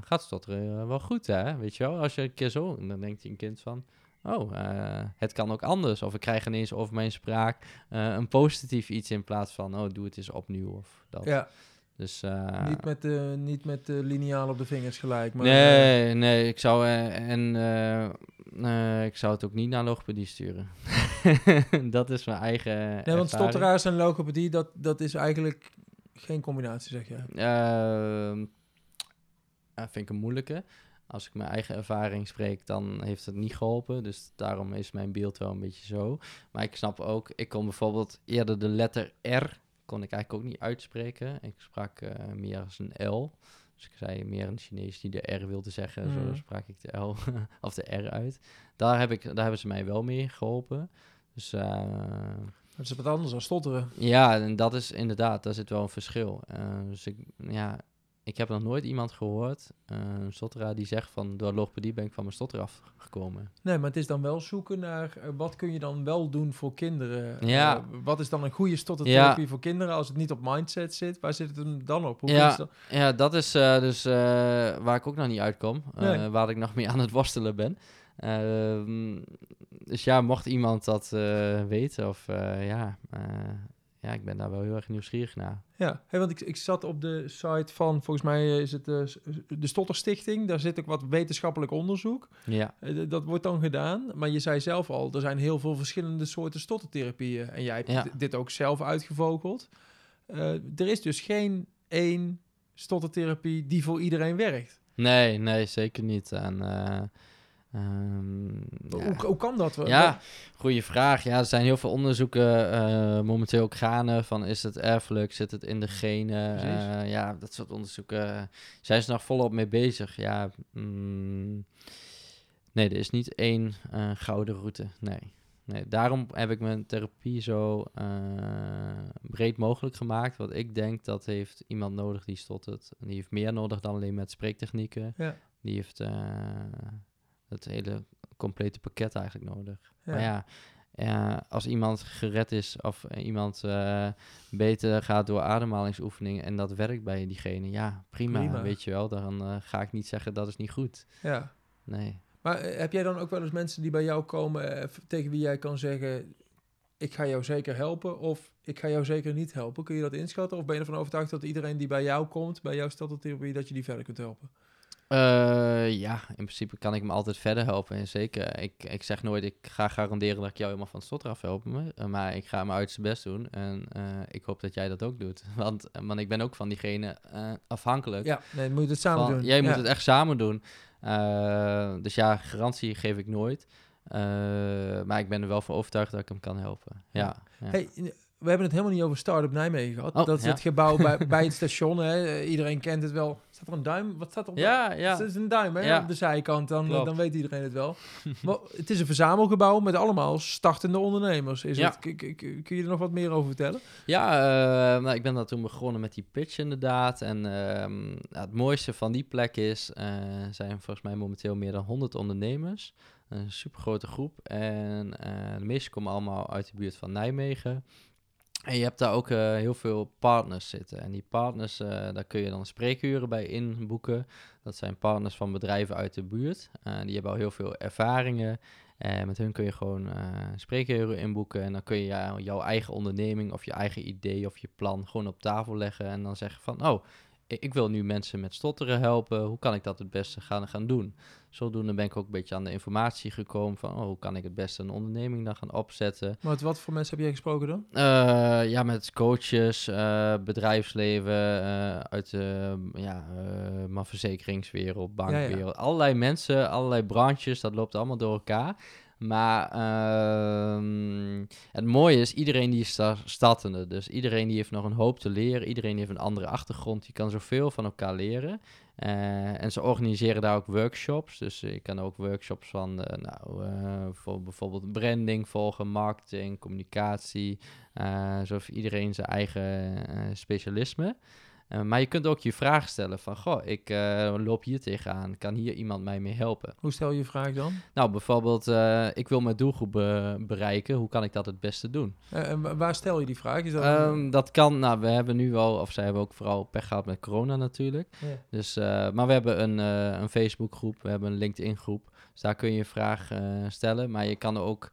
gaat stotteren wel goed, hè? Weet je wel? Als je een keer zo, dan denkt een kind van, oh, eh, het kan ook anders. Of ik krijg ineens over mijn spraak eh, een positief iets in plaats van, oh, doe het eens opnieuw of dat. ja. Dus, eh, niet, met de, niet met de lineaal op de vingers gelijk. Maar, nee, nee, ik zou, en, ik zou het ook niet naar logopedie sturen. [laughs] dat is mijn eigen nee, want stotteraars en logopedie, dat, dat is eigenlijk geen combinatie, zeg je. Ehm, eh, vind ik een moeilijke. Als ik mijn eigen ervaring spreek, dan heeft het niet geholpen. Dus daarom is mijn beeld wel een beetje zo. Maar ik snap ook, ik kon bijvoorbeeld eerder de letter R, kon ik eigenlijk ook niet uitspreken. Ik sprak eh, meer als een L. Dus ik zei meer een Chinees die de R wilde zeggen. Zo sprak ik de L [laughs] of de R uit. Daar, heb ik, daar hebben ze mij wel mee geholpen. Dus eh, Dat is wat anders dan stotteren. ja, en dat is inderdaad, daar zit wel een verschil. Eh, dus ik, ja, ik heb nog nooit iemand gehoord, eh, een stotteraar, die zegt van door logopedie ben ik van mijn stotter afgekomen. Nee, maar het is dan wel zoeken naar eh, wat kun je dan wel doen voor kinderen. Ja. Eh, wat is dan een goede stottertherapie voor kinderen als het niet op mindset zit? Waar zit het hem dan op? Hoe Ja. is dat? Ja, dat is dus waar ik ook nog niet uitkom, Nee. waar ik nog mee aan het worstelen ben. Ehm, dus ja, mocht iemand dat weten of ja, ja, ik ben daar wel heel erg nieuwsgierig naar. Ja, hey, want ik, ik zat op de site van, volgens mij eh, is het de, de Stotterstichting. Daar zit ook wat wetenschappelijk onderzoek. Ja, Eh, dat wordt dan gedaan. Maar je zei zelf al, er zijn heel veel verschillende soorten stottertherapieën. En jij hebt Ja. dit ook zelf uitgevogeld. Eh, er is dus geen één stottertherapie die voor iedereen werkt. nee, nee, zeker niet. En, eh, ehm, ja. Hoe, hoe kan dat? Ja, goede vraag. Ja, er zijn heel veel onderzoeken eh, momenteel ook gaande van is het erfelijk, zit het in de genen? Precies. Eh, ja, dat soort onderzoeken eh, zijn ze nog volop mee bezig. Ja, mm, nee, er is niet één gouden route. Nee. nee. Daarom heb ik mijn therapie zo breed mogelijk gemaakt. Want ik denk dat heeft iemand nodig die stottert. Die heeft meer nodig dan alleen met spreektechnieken. Ja. Die heeft het hele complete pakket eigenlijk nodig. Ja. Maar ja, eh, als iemand gered is of eh, iemand eh, beter gaat door ademhalingsoefeningen en dat werkt bij diegene, ja, prima, Prima. weet je wel. Dan eh, ga ik niet zeggen dat is niet goed. ja. Nee. Maar heb jij dan ook wel eens mensen die bij jou komen tegen wie jij kan zeggen: Ik ga jou zeker helpen of ik ga jou zeker niet helpen? Kun je dat inschatten? Of ben je ervan overtuigd dat iedereen die bij jou komt, bij jouw stottertherapie, dat je die verder kunt helpen? Eh, ja, in principe kan ik me altijd verder helpen. En zeker, ik, ik zeg nooit, ik ga garanderen dat ik jou helemaal van het stotter af help. eh, Maar ik ga mijn uiterste best doen. En eh, ik hoop dat jij dat ook doet. [laughs] Want, want ik ben ook van diegene afhankelijk. Ja, nee, moet je het samen van, doen. Jij moet het echt samen doen. Dus ja, garantie geef ik nooit. Maar ik ben er wel van overtuigd dat ik hem kan helpen. Ja. ja. Hey, we hebben het helemaal niet over Startup Nijmegen gehad. Oh, dat is ja. het gebouw bij, [laughs] bij het station. Hè. Iedereen kent het wel. Staat er een duim? Wat staat er op? ja, ja. Het is een duim hè, Ja. op de zijkant. Dan, Klopt. dan weet iedereen het wel. [laughs] maar het is een verzamelgebouw met allemaal startende ondernemers. Is Ja. het? Kun je er nog wat meer over vertellen? Ja, eh, nou, ik ben daar toen begonnen met die pitch inderdaad. En ehm, ja, het mooiste van die plek is, eh zijn volgens mij momenteel meer dan 100 ondernemers. Een super grote groep. En eh, de meeste komen allemaal uit de buurt van Nijmegen. En je hebt daar ook eh, heel veel partners zitten. En die partners, eh, daar kun je dan spreekuren bij inboeken. Dat zijn partners van bedrijven uit de buurt. Eh, die hebben al heel veel ervaringen. En met hun kun je gewoon spreekuren inboeken. En dan kun je jou- jouw eigen onderneming of je eigen idee of je plan gewoon op tafel leggen. En dan zeggen van, oh, ik, wil nu mensen met stotteren helpen. Hoe kan ik dat het beste gaan, gaan doen? Zodoende ben ik ook een beetje aan de informatie gekomen van, oh, hoe kan ik het beste een onderneming dan gaan opzetten? Maar met wat voor mensen heb jij gesproken dan? Eh, ja, met coaches, eh, bedrijfsleven, eh, uit de ja, maar verzekeringswereld, bankwereld. Allerlei mensen, allerlei branches, dat loopt allemaal door elkaar. Maar ehm, het mooie is, iedereen die is sta- startende. Dus iedereen die heeft nog een hoop te leren. Iedereen heeft een andere achtergrond. Je kan zoveel van elkaar leren. Eh, en ze organiseren daar ook workshops. Dus je kan ook workshops van eh, nou, eh, voor bijvoorbeeld branding volgen, marketing, communicatie. zo heeft iedereen zijn eigen specialisme. Eh, maar je kunt ook je vraag stellen van, goh, ik eh, loop hier tegenaan. Kan hier iemand mij mee helpen? Hoe stel je je vraag dan? Nou, bijvoorbeeld, eh, ik wil mijn doelgroep be- bereiken. Hoe kan ik dat het beste doen? En wa- waar stel je die vraag? Is dat Ehm, dat kan, nou, we hebben nu wel, of zij hebben ook vooral pech gehad met corona natuurlijk. Ja. Dus, maar we hebben een, een Facebookgroep, we hebben een LinkedIn-groep. Dus daar kun je je vraag stellen. Maar je kan ook,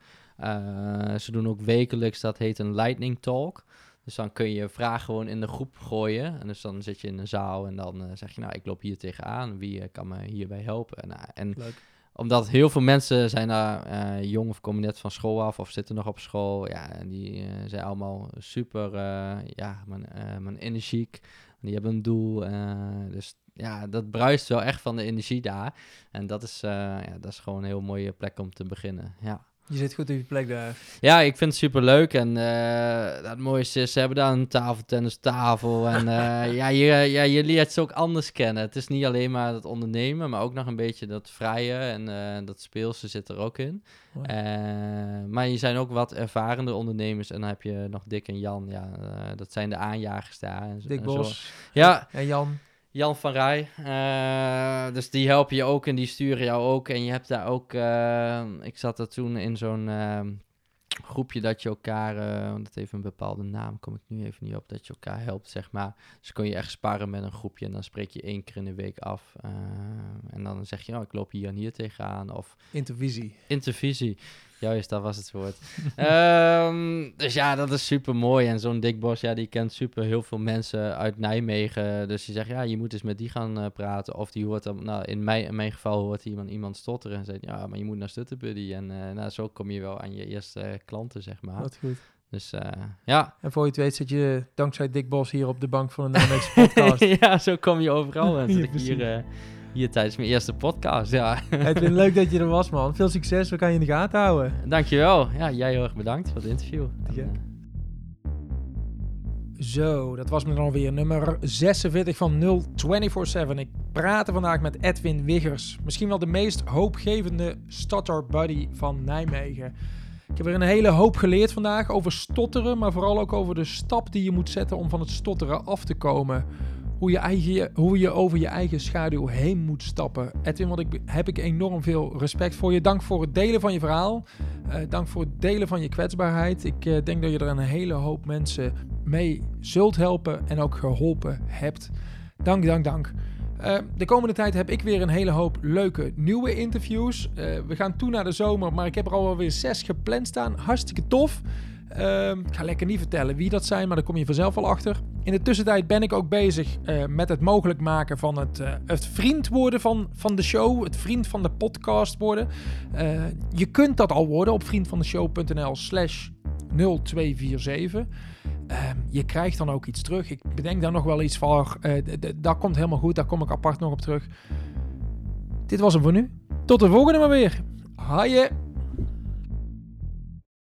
ze doen ook wekelijks, dat heet een lightning talk. Dus dan kun je vragen gewoon in de groep gooien. En dus dan zit je in een zaal en dan eh, zeg je, nou, ik loop hier tegenaan. Wie eh, kan me hierbij helpen? En, eh, en Leuk. omdat heel veel mensen zijn daar eh, jong of komen net van school af of zitten nog op school. Ja, en die zijn allemaal super, ja, mijn, mijn energiek. Die hebben een doel. dus ja, dat bruist wel echt van de energie daar. En dat is, ja, dat is gewoon een heel mooie plek om te beginnen. Ja. Je zit goed op je plek daar. Ja, ik vind het super leuk. En eh, het mooiste is, ze hebben daar een tafeltennistafel. En [laughs] eh, ja, je, ja, je leert ze ook anders kennen. Het is niet alleen maar het ondernemen, maar ook nog een beetje dat vrije en eh, dat speelse zit er ook in. Eh, maar je zijn ook wat ervarende ondernemers. En dan heb je nog Dick en Jan. Ja, eh, dat zijn de aanjagers daar. En, Dick en zo. Bos Ja, en Jan. Jan van Rij. eh, dus die helpen je ook en die sturen jou ook. En je hebt daar ook... eh, ik zat er toen in zo'n eh, groepje dat je elkaar... eh, want het heeft een bepaalde naam, kom ik nu even niet op. Dat je elkaar helpt, zeg maar. Dus kun je echt sparren met een groepje. En dan spreek je één keer in de week af. eh, en dan zeg je, oh, ik loop hier en hier tegenaan. Of Intervisie. intervisie. Juist, dat was het woord. [laughs] Ehm, dus ja, dat is super mooi. En zo'n Dick Bos, ja, die kent super heel veel mensen uit Nijmegen. Dus die zegt, ja, je moet eens met die gaan eh, praten. Of die hoort dan, nou, in mijn, in mijn geval hoort iemand, iemand stotteren en zegt, ja, maar je moet naar Stutterbuddy. En eh, nou, zo kom je wel aan je eerste klanten, zeg maar. Wat goed. Dus eh, ja. En voor je het weet zit je dankzij Dick Bos hier op de bank van de Nijmeegse podcast. [laughs] ja, zo kom je overal. En [laughs] zit ik hier, hier tijdens mijn eerste podcast, ja. [laughs] Edwin, leuk dat je er was, man. Veel succes. We gaan je in de gaten houden. Dankjewel. Ja, jij heel erg bedankt voor het interview. En, eh, Zo, dat was me dan alweer nummer 46 van 0247. Ik praatte vandaag met Edwin Wiggers. Misschien wel de meest hoopgevende stutter buddy van Nijmegen. Ik heb er een hele hoop geleerd vandaag over stotteren, maar vooral ook over de stap die je moet zetten om van het stotteren af te komen. Hoe je, eigen, hoe je over je eigen schaduw heen moet stappen. Edwin, wat ik, heb ik enorm veel respect voor je. Dank voor het delen van je verhaal. Eh, dank voor het delen van je kwetsbaarheid. Ik eh, denk dat je er een hele hoop mensen mee zult helpen en ook geholpen hebt. Dank, dank, dank. Eh, de komende tijd heb ik weer een hele hoop leuke nieuwe interviews. We gaan toe naar de zomer, maar ik heb er alweer zes gepland staan. Hartstikke tof. Ehm, ik ga lekker niet vertellen wie dat zijn, maar daar kom je vanzelf wel achter. In de tussentijd ben ik ook bezig eh, met het mogelijk maken van het, uh, het vriend worden van, van de show. Het vriend van de podcast worden. Uh, je kunt dat al worden op vriendvandeshow.nl slash 0247. Ehm, je krijgt dan ook iets terug. Ik bedenk daar nog wel iets van. dat komt helemaal goed. Daar kom ik apart nog op terug. Dit was hem voor nu. Tot de volgende maar weer. Haaien.